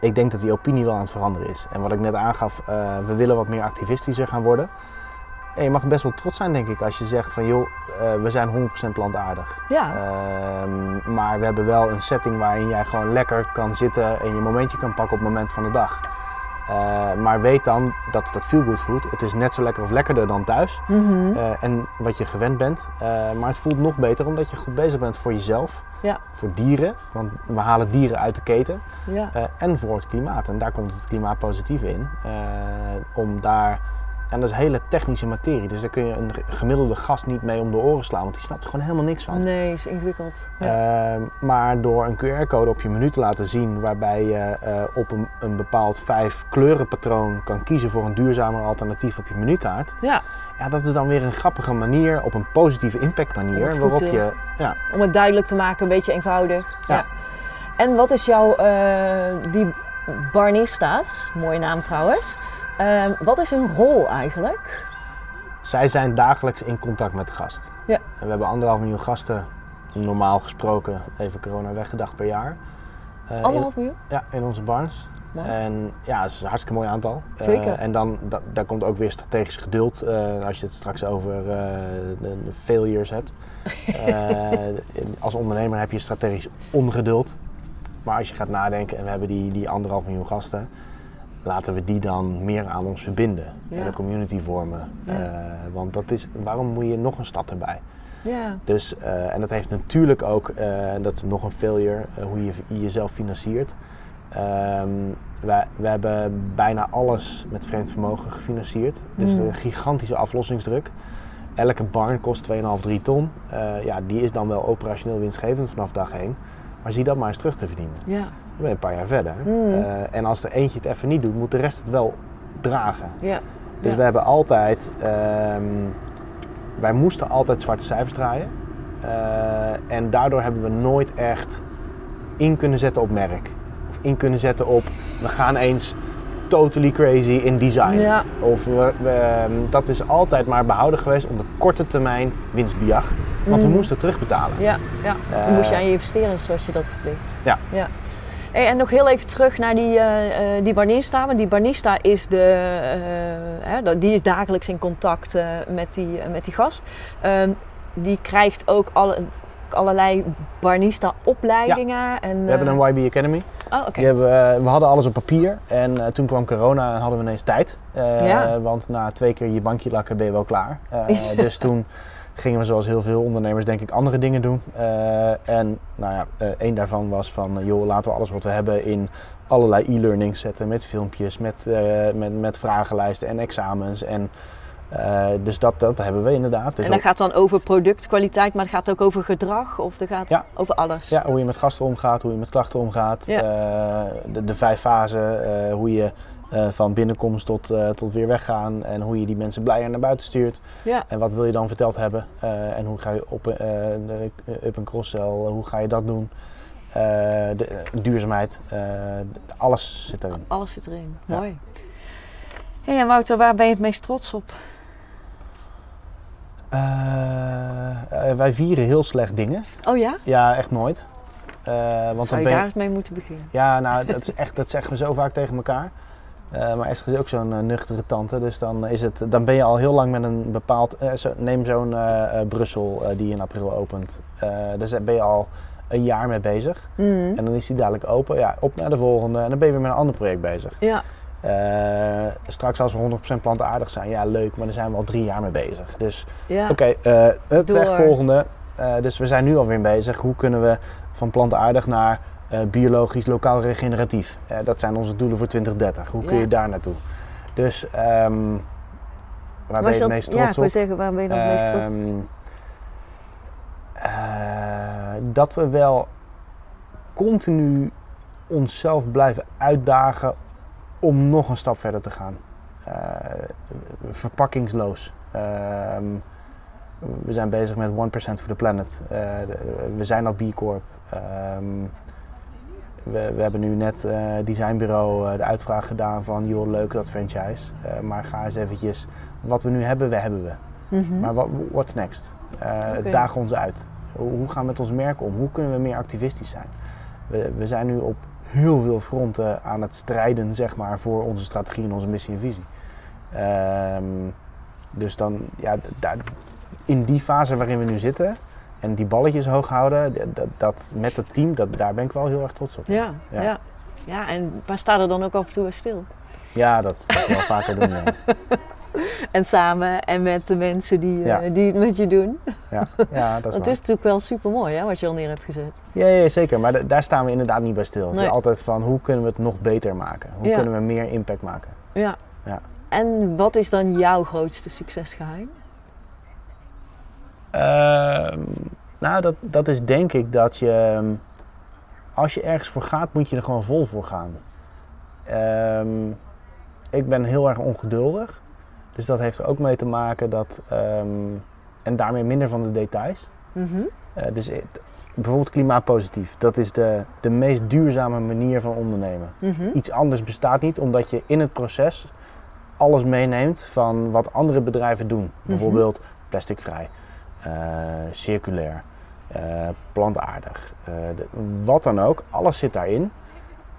ik denk dat die opinie wel aan het veranderen is. En wat ik net aangaf, eh, we willen wat meer activistischer gaan worden. En je mag best wel trots zijn, denk ik, als je zegt van joh, eh, we zijn 100% plantaardig. Ja, Ehm, maar we hebben wel een setting waarin jij gewoon lekker kan zitten en je momentje kan pakken op het moment van de dag. Eh, maar weet dan, dat dat feel good food. Het is net zo lekker of lekkerder dan thuis. Mhm. Eh, en wat je gewend bent. Maar het voelt nog beter omdat je goed bezig bent voor jezelf. Ja. Voor dieren. Want we halen dieren uit de keten. ja. En voor het klimaat. En daar komt het klimaatpositieve in. Eh, om daar. En dat is hele technische materie. Dus daar kun je een gemiddelde gast niet mee om de oren slaan. Want die snapt er gewoon helemaal niks van. Nee, is ingewikkeld. Ja. Ehm, maar door een QR-code op je menu te laten zien, waarbij je eh, op een, een bepaald vijf kleurenpatroon kan kiezen voor een duurzamer alternatief op je menukaart. ja, Ja, dat is dan weer een grappige manier, op een positieve impact Om manier, waarop te- je. Ja, om het duidelijk te maken, een beetje eenvoudig. Ja. En wat is jouw, eh, die barnista's, mooie naam trouwens, Ehm, wat is hun rol eigenlijk? zij zijn dagelijks in contact met de gast. Ja. En we hebben anderhalf miljoen gasten, normaal gesproken, even corona weggedacht per jaar. In- Anderhalf miljoen? Ja, in onze barns. En ja, het is een hartstikke mooi aantal. Zeker. Eh, en dan da- daar komt ook weer strategisch geduld eh, als je het straks over de, de failures hebt. (laughs) Als ondernemer heb je strategisch ongeduld. Maar als je gaat nadenken en we hebben die, die anderhalf miljoen gasten, laten we die dan meer aan ons verbinden Ja. en een community vormen. Ja. Eh, want dat is, waarom moet je nog een stad erbij? Ja, Dus, eh, en dat heeft natuurlijk ook, eh, en dat is nog een failure, hoe je je jezelf financiert. Ehm, wij, we hebben bijna alles met vreemd vermogen gefinancierd. Dus Mm. een gigantische aflossingsdruk. Elke barn kost 2,5, 3 ton. Ja, die is dan wel operationeel winstgevend vanaf dag 1. Maar zie dat maar eens terug te verdienen. ja, Dan ben je een paar jaar verder. Mm. Eh, en als er eentje het even niet doet, moet de rest het wel dragen. ja. Dus Ja. we hebben altijd, ehm, wij moesten altijd zwarte cijfers draaien. Eh, en daardoor hebben we nooit echt in kunnen zetten op merk. Of in kunnen zetten op, we gaan eens totally crazy in design. Ja. Of we, we, ehm, dat is altijd maar behouden geweest om de korte termijn winstbejag. Want we Mhm. moesten terugbetalen. Ja, ja. Toen moest je Eh, aan je investeren zoals je dat verplicht. Ja. ja. Hey, en nog heel even terug naar die, eh, die barista. Want die barista is, de, eh, die is dagelijks in contact met, die, met die gast. Ehm, die krijgt ook alle, allerlei barista-opleidingen. En, We hebben een YB Academy. Oh, oké. Die hebben, eh, we hadden alles op papier en toen kwam corona en hadden we ineens tijd. Ja. Want na twee keer je bankje lakken ben je wel klaar. (laughs) Dus toen gingen we zoals heel veel ondernemers denk ik andere dingen doen. Eh, en nou ja, eh, één daarvan was van eh, joh, laten we alles wat we hebben in allerlei e-learning zetten. Met filmpjes, met, eh, met, met vragenlijsten en examens. En, eh, dus dat, dat hebben we inderdaad. Dus en dat ook- gaat dan over productkwaliteit, maar het gaat ook over gedrag of dat gaat Ja. over alles. Ja, hoe je met gasten omgaat, hoe je met klachten omgaat. Ja. eh, de, de vijf fasen, eh, hoe je eh, van binnenkomst tot, eh, tot weer weggaan. En hoe je die mensen blijer naar buiten stuurt. Ja. En wat wil je dan verteld hebben? Eh, en hoe ga je op, up- en cross-sell, hoe ga je dat doen? De, duurzaamheid, alles zit erin. Alles zit erin. Ja. Mooi. Hey, en Wouter, waar ben je het meest trots op? Wij vieren heel slecht dingen. Oh ja? Ja, echt nooit. Want Zou dan je ben daar eens mee moeten beginnen? Ja, nou, dat, is echt, dat zeggen we zo vaak tegen elkaar. Eh, maar Esther is ook zo'n eh, nuchtere tante, dus dan, is het, dan ben je al heel lang met een bepaald... eh, zo, neem zo'n Brussel die in april opent. Daar ben je al een jaar mee bezig. Mhm. En dan is die dadelijk open. Ja, op naar de volgende. En dan ben je weer met een ander project bezig. Ja. Straks als we 100% plantaardig zijn, ja leuk, maar daar zijn we al drie jaar mee bezig. Dus ja. Oké, weg volgende. Dus we zijn nu alweer bezig. Hoe kunnen we van plantaardig naar biologisch, lokaal regeneratief? Eh, dat zijn onze doelen voor 2030. Hoe kun Ja. je daar naartoe? Dus ehm, waar ben je het meest Ja, trots ik wil op? zeggen, waar ben je dan het meest trots op? Ehm, eh, dat we wel continu onszelf blijven uitdagen om nog een stap verder te gaan. Eh, verpakkingsloos. Ehm, we zijn bezig met 1% for the planet. Eh, we zijn al B Corp. We, we hebben nu net eh designbureau eh, de uitvraag gedaan van joh leuk dat franchise. Eh, maar ga eens eventjes, wat we nu hebben, we hebben we. Mhm. Maar wat what's next? Oké. Dagen ons uit. Hoe, gaan we met ons merk om? Hoe kunnen we meer activistisch zijn? We, we zijn nu op heel veel fronten aan het strijden zeg maar, voor onze strategie en onze missie en visie. Ehm, dus dan, ja, in die fase waarin we nu zitten en die balletjes hoog houden, dat, dat met het team, dat, daar ben ik wel heel erg trots op. Ja, ja. Ja. ja. en maar sta er dan ook af en toe stil. Ja, dat moet ik wel (laughs) vaker doen. Ja. En samen en met de mensen die, eh, die het met je doen. Ja, ja, dat is (laughs) Dat waar. is natuurlijk wel super mooi wat je al neer hebt gezet. Ja, ja, zeker. Maar da- daar staan we inderdaad niet bij stil. Het Nee. is altijd van hoe kunnen we het nog beter maken? Hoe kunnen we meer impact maken? Ja. Ja. En wat is dan jouw grootste succesgeheim? Ehm, nou, dat, dat is denk ik dat je... ehm, Als je ergens voor gaat, moet je er gewoon vol voor gaan. Ehm, ik ben heel erg ongeduldig. Dus dat heeft er ook mee te maken dat... en daarmee minder van de details. Mhm. Eh, dus bijvoorbeeld klimaatpositief. Dat is de, de meest duurzame manier van ondernemen. Mhm. Iets anders bestaat niet, omdat je in het proces alles meeneemt van wat andere bedrijven doen. Bijvoorbeeld plasticvrij, circulair, eh, plantaardig, eh, de- wat dan ook. Alles zit daarin.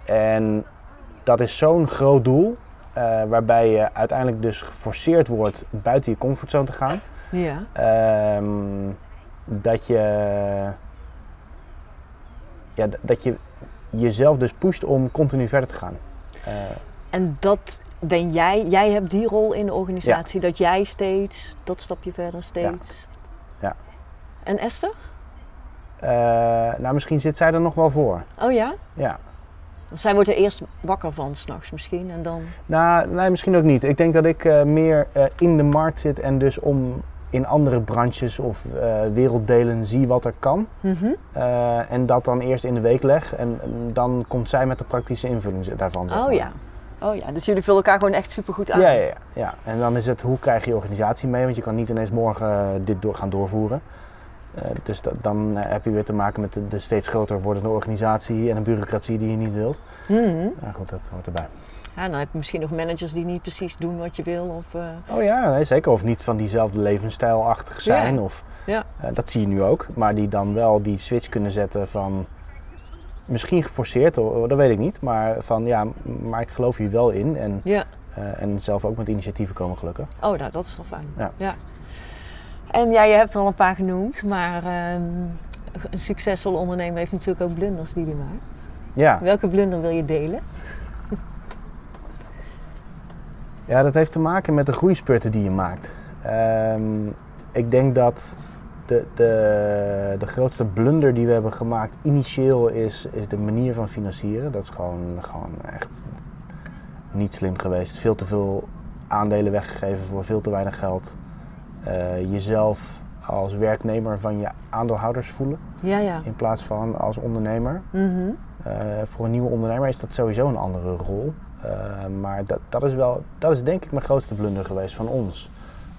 En dat is zo'n groot doel, eh, waarbij je uiteindelijk dus geforceerd wordt buiten je comfortzone te gaan. Ja. Ehm, dat je, ja, dat je jezelf dus pusht om continu verder te gaan. Eh, En dat ben jij. Jij hebt die rol in de organisatie. Dat jij steeds dat stapje verder steeds. En Esther? eh, nou, misschien zit zij er nog wel voor. Oh ja? Ja. Zij wordt er eerst wakker van s'nachts misschien. En dan. Nou, nee, misschien ook niet. Ik denk dat ik eh, meer eh, in de markt zit en dus om in andere branches of werelddelen zie wat er kan. Mhm. En dat dan eerst in de week leg. En, dan komt zij met de praktische invulling daarvan. zeg Oh ja. Oh ja. Dus jullie vullen elkaar gewoon echt super goed aan. Ja, ja, ja, ja. En dan is het hoe krijg je organisatie mee, want je kan niet ineens morgen dit door, gaan doorvoeren. Eh, dus dat, dan eh, heb je weer te maken met de, de steeds groter wordende organisatie en een bureaucratie die je niet wilt. Mhm. Maar goed, dat hoort erbij. Ja, dan heb je misschien nog managers die niet precies doen wat je wil. Of, eh, Oh ja, nee, zeker. Of niet van diezelfde levensstijlachtig zijn. Ja. Of, Ja. dat zie je nu ook. Maar die dan wel die switch kunnen zetten van... Misschien geforceerd, dat weet ik niet. Maar van ja, maar ik geloof hier wel in. En, ja. en zelf ook met initiatieven komen gelukkig. Oh, nou, dat is wel fijn. Ja. En ja, je hebt er al een paar genoemd, maar ehm, een succesvolle ondernemer heeft natuurlijk ook blunders die hij maakt. Ja. Welke blunder wil je delen? (laughs) ja, dat heeft te maken met de groeispurten die je maakt. Ehm, ik denk dat de, de, de grootste blunder die we hebben gemaakt initieel is, is de manier van financieren. Dat is gewoon, gewoon echt niet slim geweest. Veel te veel aandelen weggegeven voor veel te weinig geld. Eh, jezelf als werknemer van je aandeelhouders voelen Ja, ja. in plaats van als ondernemer. Mhm. Eh, voor een nieuwe ondernemer is dat sowieso een andere rol. Eh, maar dat, dat, is wel, dat is denk ik mijn grootste blunder geweest van ons.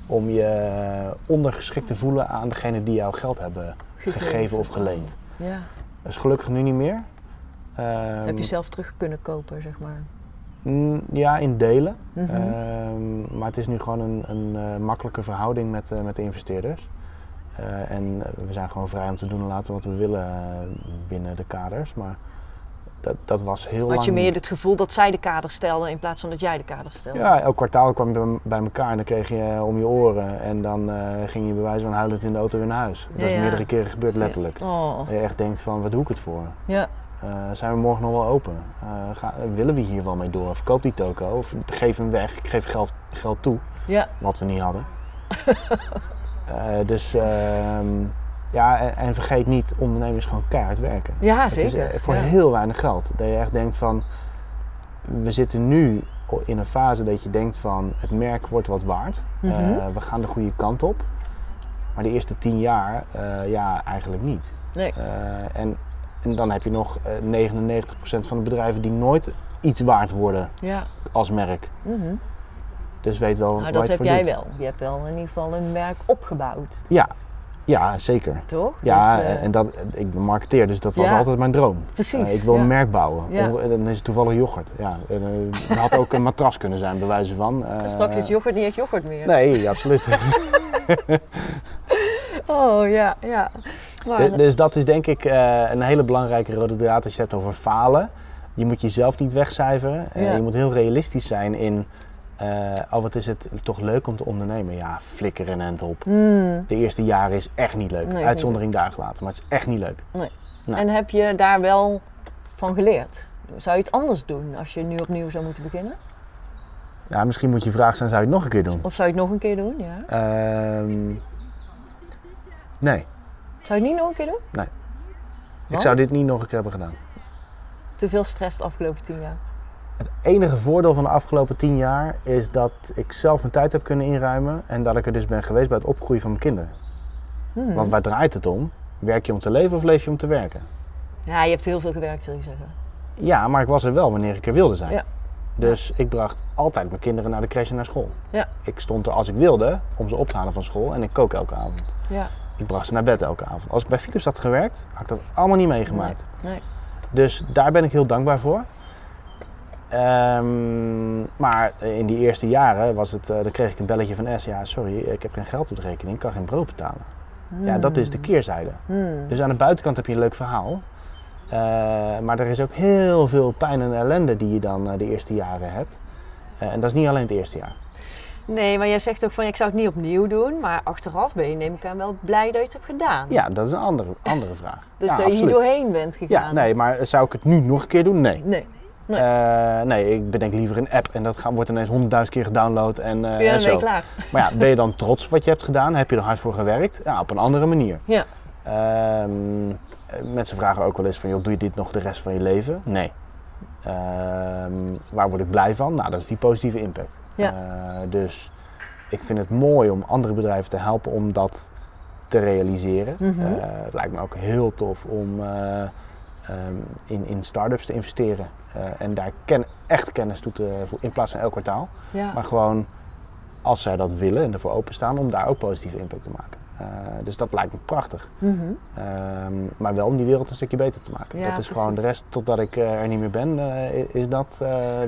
Om je ondergeschikt te voelen aan degene die jou geld hebben gegeven of geleend. Ja. Dat is gelukkig nu niet meer. Ehm, Heb je zelf terug kunnen kopen, zeg maar. Mm, Ja, in delen. Mhm. Ehm, maar het is nu gewoon een, een eh, makkelijke verhouding met, eh, met de investeerders. Eh, en we zijn gewoon vrij om te doen en laten wat we willen binnen de kaders. Maar dat, dat was heel lang Had je meer niet. het gevoel dat zij de kader stelden in plaats van dat jij de kader stelde? Ja, elk kwartaal kwam je bij- elkaar en dan kreeg je om je oren. En dan ging je bij wijze van huilend in de auto weer naar huis. Dat Ja, is ja. meerdere keren gebeurd, letterlijk. Oh, Dat je echt denkt van, wat doe ik het voor? ja. Eh, zijn we morgen nog wel open? Eh, willen we hier wel mee door? Verkoop die toko of geef hem weg. Ik geef geld, geld toe, Ja. wat we niet hadden. (laughs) Eh, dus ehm, ja, en, en vergeet niet, ondernemen is gewoon keihard werken. Ja, Het is zeker. voor ja. heel weinig geld. Dat je echt denkt van, we zitten nu in een fase dat je denkt van, het merk wordt wat waard. Mhm. We gaan de goede kant op. Maar de eerste tien jaar, ja, eigenlijk niet. Nee. En, en dan heb je nog eh 99% van de bedrijven die nooit iets waard worden Ja. als merk. Mhm. Dus weet wel Nou, waar dat heb jij doet. wel. Je hebt wel in ieder geval een merk opgebouwd, Ja, ja zeker. toch? Ja, Dus, eh, en dat, ik marketeer, dus dat was Ja. altijd mijn droom. Precies. Eh, ik wil ja. een merk bouwen. Ja. En dan is het toevallig yoghurt. Ja, en, eh, (laughs) het had ook een matras kunnen zijn, bij wijze van. Eh, Straks is yoghurt niet eens yoghurt meer. Nee, absoluut. (laughs) Oh ja, ja. Dus dat is denk ik eh, een hele belangrijke rode draad als je het hebt over falen. Je moet jezelf niet wegcijferen. Eh, Ja. je moet heel realistisch zijn in... oh, wat is het toch leuk om te ondernemen? Ja, flikker en end op. Hmm. De eerste jaren is echt niet leuk. Nee, Uitzondering daar gelaten, maar het is echt niet leuk. Nee. En heb je daar wel van geleerd? Zou je het anders doen als je nu opnieuw zou moeten beginnen? Ja, misschien moet je vraag zijn, zou je het nog een keer doen? Of zou je het nog een keer doen? Ja. Ehm, nee, Zou je het niet nog een keer doen? ik Want? zou dit niet nog een keer hebben gedaan. Te veel stress de afgelopen tien jaar. Het enige voordeel van de afgelopen tien jaar is dat ik zelf mijn tijd heb kunnen inruimen en dat ik er dus ben geweest bij het opgroeien van mijn kinderen. Hmm. Want waar draait het om? Werk je om te leven of leef je om te werken? Ja, je hebt heel veel gewerkt, zul je zeggen. Ja, maar ik was er wel wanneer ik er wilde zijn. Ja. Dus ik bracht altijd mijn kinderen naar de crash en naar school. Ja. Ik stond er als ik wilde om ze op te halen van school en ik kook elke avond. Ja. Ik bracht ze naar bed elke avond. Als ik bij Philips had gewerkt, had ik dat allemaal niet meegemaakt. Nee. Dus daar ben ik heel dankbaar voor. Ehm, maar in die eerste jaren was het, eh, dan kreeg ik een belletje van S. Ja, sorry, ik heb geen geld op de rekening, ik kan geen brood betalen. Ja, dat is de keerzijde. Hmm. Dus aan de buitenkant heb je een leuk verhaal. Eh, maar er is ook heel veel pijn en ellende die je dan eh, de eerste jaren hebt. En dat is niet alleen het eerste jaar. Nee, maar jij zegt ook van ik zou het niet opnieuw doen. Maar achteraf ben je neem ik aan wel blij dat je het hebt gedaan. Ja, dat is een andere, andere vraag. (laughs) Dus ja, dat je hier doorheen bent gegaan. Ja, nee, maar zou ik het nu nog een keer doen? Nee. Nee. Nee. Eh, nee, ik bedenk liever een app en dat gaat, wordt ineens honderdduizend keer gedownload en, eh, ja, en zo. klaar. (laughs) Maar ja, ben je dan trots op wat je hebt gedaan? Heb je er hard voor gewerkt? Ja, op een andere manier. Ja. Ehm, mensen vragen ook wel eens van, joh, doe je dit nog de rest van je leven? Nee. Ehm, waar word ik blij van? Nou, dat is die positieve impact. Ja. Eh, dus ik vind het mooi om andere bedrijven te helpen om dat te realiseren. Mhm. Eh, het lijkt me ook heel tof om eh, ehm, in, in start-ups te investeren. en daar ken, echt kennis toe te in plaats van elk kwartaal. Ja. Maar gewoon als zij dat willen en ervoor openstaan om daar ook positieve impact te maken. Eh, dus dat lijkt me prachtig. Mhm. Ehm, maar wel om die wereld een stukje beter te maken. Ja, dat is precies. gewoon de rest, totdat ik eh, er niet meer ben, eh, is dat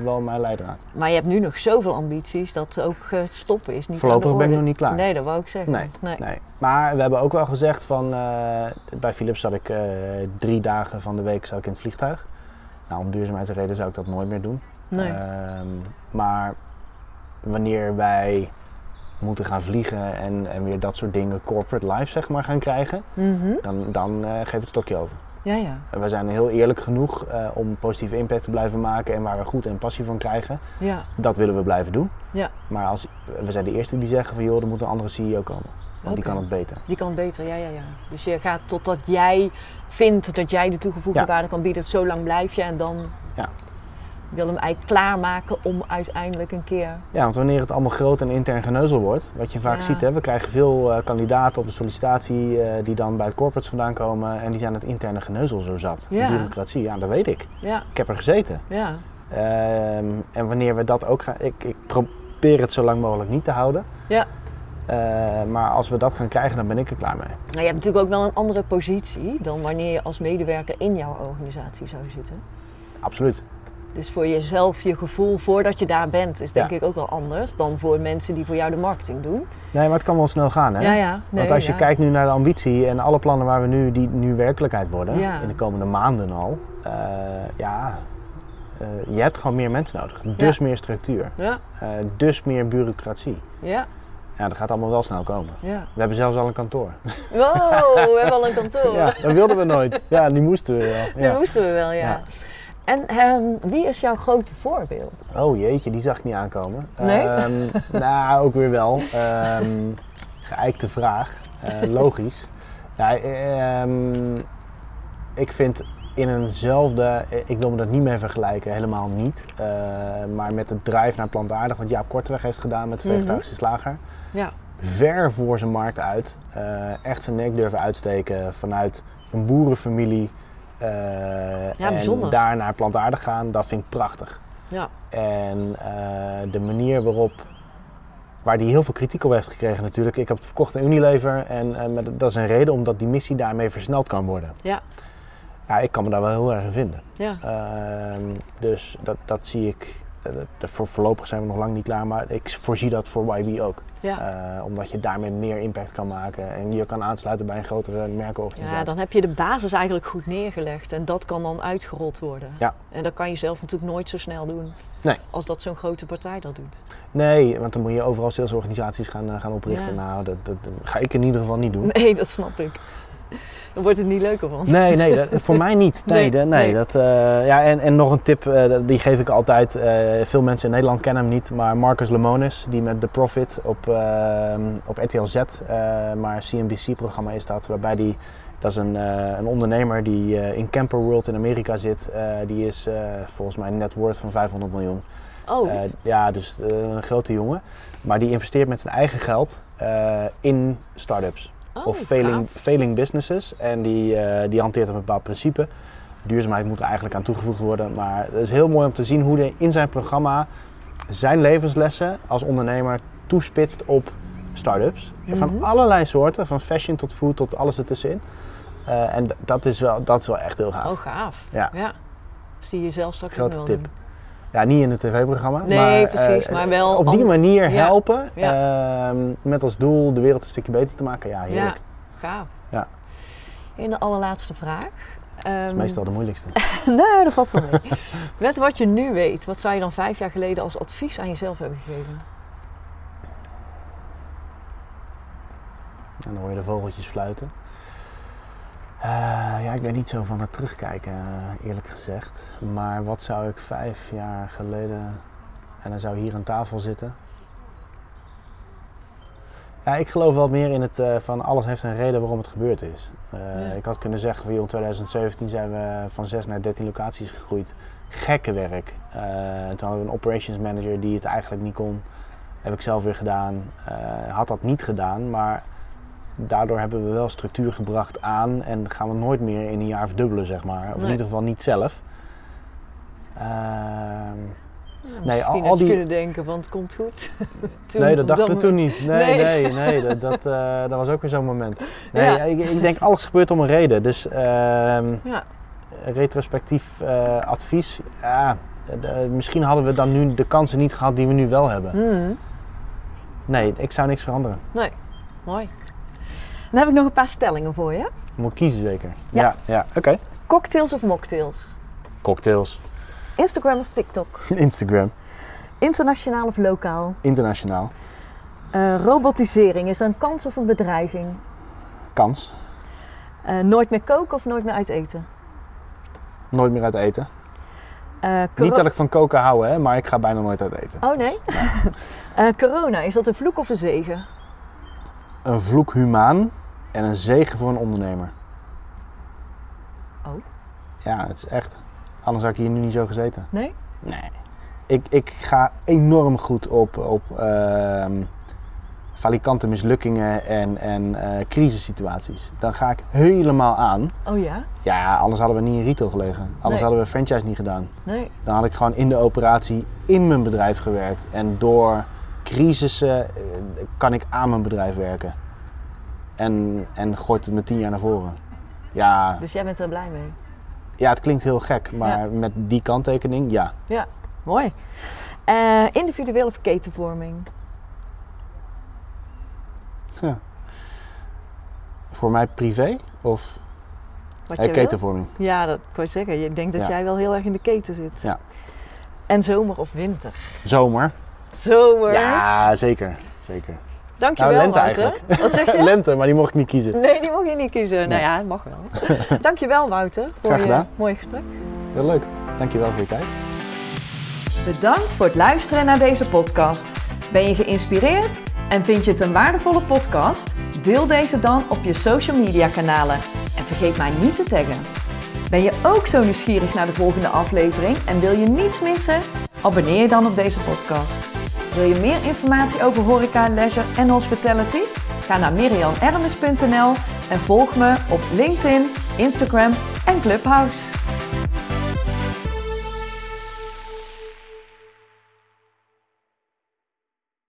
wel mijn leidraad. Maar je hebt nu nog zoveel ambities dat ook stoppen is niet Voorlopig ben ik nog niet klaar. Nee, dat wou ik zeggen. Nee, nee. Nee. Maar we hebben ook wel gezegd van, bij Philips zat ik drie dagen van de week zat ik in het vliegtuig. Nou, om duurzaamheidsreden zou ik dat nooit meer doen. Nee. Ehm, maar wanneer wij moeten gaan vliegen en, en weer dat soort dingen, corporate life zeg maar, gaan krijgen, Mhm. dan, dan eh geef het stokje over. Ja, ja. En wij zijn heel eerlijk genoeg eh, om positieve impact te blijven maken en waar we goed en passie van krijgen, Ja, dat willen we blijven doen. ja. Maar als, we zijn de eerste die zeggen van joh, er moet een andere CEO komen. Want die kan het beter. Die kan beter, ja, ja, ja. Dus je gaat totdat jij vindt dat jij de toegevoegde Ja. waarde kan bieden, zo lang blijf je en dan Ja. Wil hem eigenlijk klaarmaken om uiteindelijk een keer. Ja, want wanneer het allemaal groot en intern geneuzel wordt, wat je vaak Ja. ziet, hè, we krijgen veel eh, kandidaten op de sollicitatie eh, die dan bij de corporates vandaan komen en die zijn het interne geneuzel zo zat. Ja. De bureaucratie, ja, dat weet ik. Ja, Ik heb er gezeten. ja. Ehm, en wanneer we dat ook gaan, ik, ik probeer het zo lang mogelijk niet te houden. Ja. Eh, maar als we dat gaan krijgen, dan ben ik er klaar mee. Nou, je hebt natuurlijk ook wel een andere positie dan wanneer je als medewerker in jouw organisatie zou zitten. Absoluut. Dus voor jezelf, je gevoel voordat je daar bent, is denk Ja. ik ook wel anders dan voor mensen die voor jou de marketing doen. Nee, maar het kan wel snel gaan, hè? Ja, ja. Nee, Want als je ja. kijkt nu naar de ambitie en alle plannen waar we nu, die nu werkelijkheid worden, Ja. in de komende maanden al, eh, ja, eh, je hebt gewoon meer mensen nodig. Dus meer structuur. Ja, Eh, dus meer bureaucratie. ja, Ja, dat gaat allemaal wel snel komen. ja. We hebben zelfs al een kantoor. Wow, we hebben al een kantoor. (laughs) Ja, dat wilden we nooit. Ja, die moesten we wel. Ja. moesten we wel, ja. En ehm, wie is jouw grote voorbeeld? Oh jeetje, die zag ik niet aankomen. Nee? Ehm, (laughs) nou, ook weer wel. Ehm geëikte vraag. Eh, logisch. Ja, ehm, ik vind in eenzelfde, ik wil me dat niet mee vergelijken, helemaal niet. Maar met het drive naar plantaardig, wat Jaap Korteweg heeft gedaan met de Mhm. vegetarische slager. Ja. Ver voor zijn markt uit. Eh, echt zijn nek durven uitsteken vanuit een boerenfamilie. Eh, Ja, en daar naar plantaardig gaan, dat vind ik prachtig. Ja. En eh, de manier waarop, waar hij heel veel kritiek op heeft gekregen natuurlijk. Ik heb het verkocht aan Unilever en eh, met, dat is een reden omdat die missie daarmee versneld kan worden. Ja. Ja, ik kan me daar wel heel erg in vinden. Ja. Ehm, dus dat, dat zie ik, voor, voorlopig zijn we nog lang niet klaar, maar ik voorzie dat voor YB ook. Ja. Eh, omdat je daarmee meer impact kan maken en je kan aansluiten bij een grotere merkenorganisatie. ja, dan heb je de basis eigenlijk goed neergelegd en dat kan dan uitgerold worden. Ja. En dat kan je zelf natuurlijk nooit zo snel doen Nee. als dat zo'n grote partij dat doet. Nee, want dan moet je overal salesorganisaties gaan, eh, gaan oprichten. Ja. Nou, dat, dat, dat ga ik in ieder geval niet doen. Nee, dat snap ik. (laughs) Dan wordt het niet leuker van. Nee, nee, dat, voor mij niet. (laughs) Nee, Nee, de- nee, nee. Dat, eh, ja, en, en nog een tip, eh, die geef ik altijd. Eh, veel mensen in Nederland kennen hem niet, maar Marcus Lemonis, die met The Profit op, eh, op RTL Z, maar CNBC-programma is dat, waarbij die, dat is een, een ondernemer die in Camper World in Amerika zit. Die is volgens mij een net worth van 500 miljoen. Oh, ja, dus een grote jongen. Maar die investeert met zijn eigen geld in start-ups oh, of failing, failing businesses. En die, eh, die hanteert een bepaald principe. Duurzaamheid moet er eigenlijk aan toegevoegd worden. Maar het is heel mooi om te zien hoe hij in zijn programma zijn levenslessen als ondernemer toespitst op start-ups. Van Mhm. allerlei soorten, van fashion tot food tot alles ertussenin. Eh, en dat is, wel, dat is wel echt heel gaaf. Oh, gaaf. Ja. ja. Zie je zelf straks Grote tip. doen. Ja, niet in het tv-programma. Nee, maar, precies, eh, maar wel Op die an- manier Ja. helpen. ehm, met als doel de wereld een stukje beter te maken. Ja, Ja, heerlijk. gaaf. Ja. En de allerlaatste vraag. Dat is Ehm, meestal de moeilijkste. (laughs) nee, dat valt wel mee. (laughs) Met wat je nu weet, wat zou je dan vijf jaar geleden als advies aan jezelf hebben gegeven? En dan hoor je de vogeltjes fluiten. Eh, ja, ik ben niet zo van het terugkijken, eh, eerlijk gezegd. Maar wat zou ik vijf jaar geleden... En dan zou hier aan tafel zitten. Ja, ik geloof wel meer in het eh, van alles heeft een reden waarom het gebeurd is. Ja. Ik had kunnen zeggen van in 2017 zijn we van 6 naar 13 locaties gegroeid. Gekke werk. Toen hadden we een operations manager die het eigenlijk niet kon. Heb ik zelf weer gedaan. Had dat niet gedaan, maar daardoor hebben we wel structuur gebracht aan en gaan we nooit meer in een jaar verdubbelen, zeg maar. Of in Nee. ieder geval niet zelf. Ehm, Ja, Nee, al- die- kunnen denken van het komt goed. (laughs) Toen- nee, dat dachten we toen niet. Nee, Nee. nee, (laughs) nee, dat, dat, eh, dat was ook weer zo'n moment. Nee, Ja. ik, ik denk alles gebeurt om een reden. Dus ehm, Ja. retrospectief eh, advies, ja, de- misschien hadden we dan nu de kansen niet gehad die we nu wel hebben. Hmm, Nee, ik zou niks veranderen. mooi. Dan heb ik nog een paar stellingen voor je. Moet kiezen zeker. Ja. Ja, ja, oké. Cocktails of mocktails? Cocktails, Instagram of TikTok? (laughs) Instagram, Internationaal of lokaal? internationaal, Eh, robotisering, is dat een kans of een bedreiging? kans, Eh, nooit meer koken of nooit meer uit eten? nooit meer uit eten. Eh, Niet dat ik van koken hou, hè, maar ik ga bijna nooit uit eten. Oh nee? (laughs) Corona, is dat een vloek of een zegen? Een vloek humaan en een zegen voor een ondernemer. Oh. Ja, het is echt. Anders had ik hier nu niet zo gezeten. Nee? Nee. Ik, ik ga enorm goed op, op ehm falikante mislukkingen en, en eh, crisissituaties. Dan ga ik helemaal aan. Oh ja? Ja, anders hadden we niet in retail gelegen. Anders Nee. hadden we franchise niet gedaan. Nee. Dan had ik gewoon in de operatie in mijn bedrijf gewerkt. En door crisissen eh, kan ik aan mijn bedrijf werken. En, en gooit het me tien jaar naar voren. Ja, Dus jij bent er blij mee? ja het klinkt heel gek, maar Ja. met die kanttekening, ja. Mooi. Eh individueel of ketenvorming? Voor mij privé of Wat eh, wil? ketenvorming? Ja, dat kan je zeggen. Je denkt dat Ja. jij wel heel erg in de keten zit. Ja. En zomer of winter? Zomer? Zomer. Ja, zeker. zeker. Dankjewel, Nou, lente Wouter. eigenlijk. Wat zeg (laughs) je? Lente, maar die mocht ik niet kiezen. Nee, die mocht je niet kiezen. Nou Nee. ja, het mag wel. (laughs) Dankjewel, Wouter, voor Graag je gedaan. mooie gesprek. Heel leuk. Dankjewel voor je tijd. Bedankt voor het luisteren naar deze podcast. Ben je geïnspireerd en vind je het een waardevolle podcast? Deel deze dan op je social media kanalen en vergeet mij niet te taggen. Ben je ook zo nieuwsgierig naar de volgende aflevering en wil je niets missen? Abonneer je dan op deze podcast. Wil je meer informatie over horeca, leisure en hospitality? Ga naar mirianermes.nl en volg me op LinkedIn, Instagram en Clubhouse.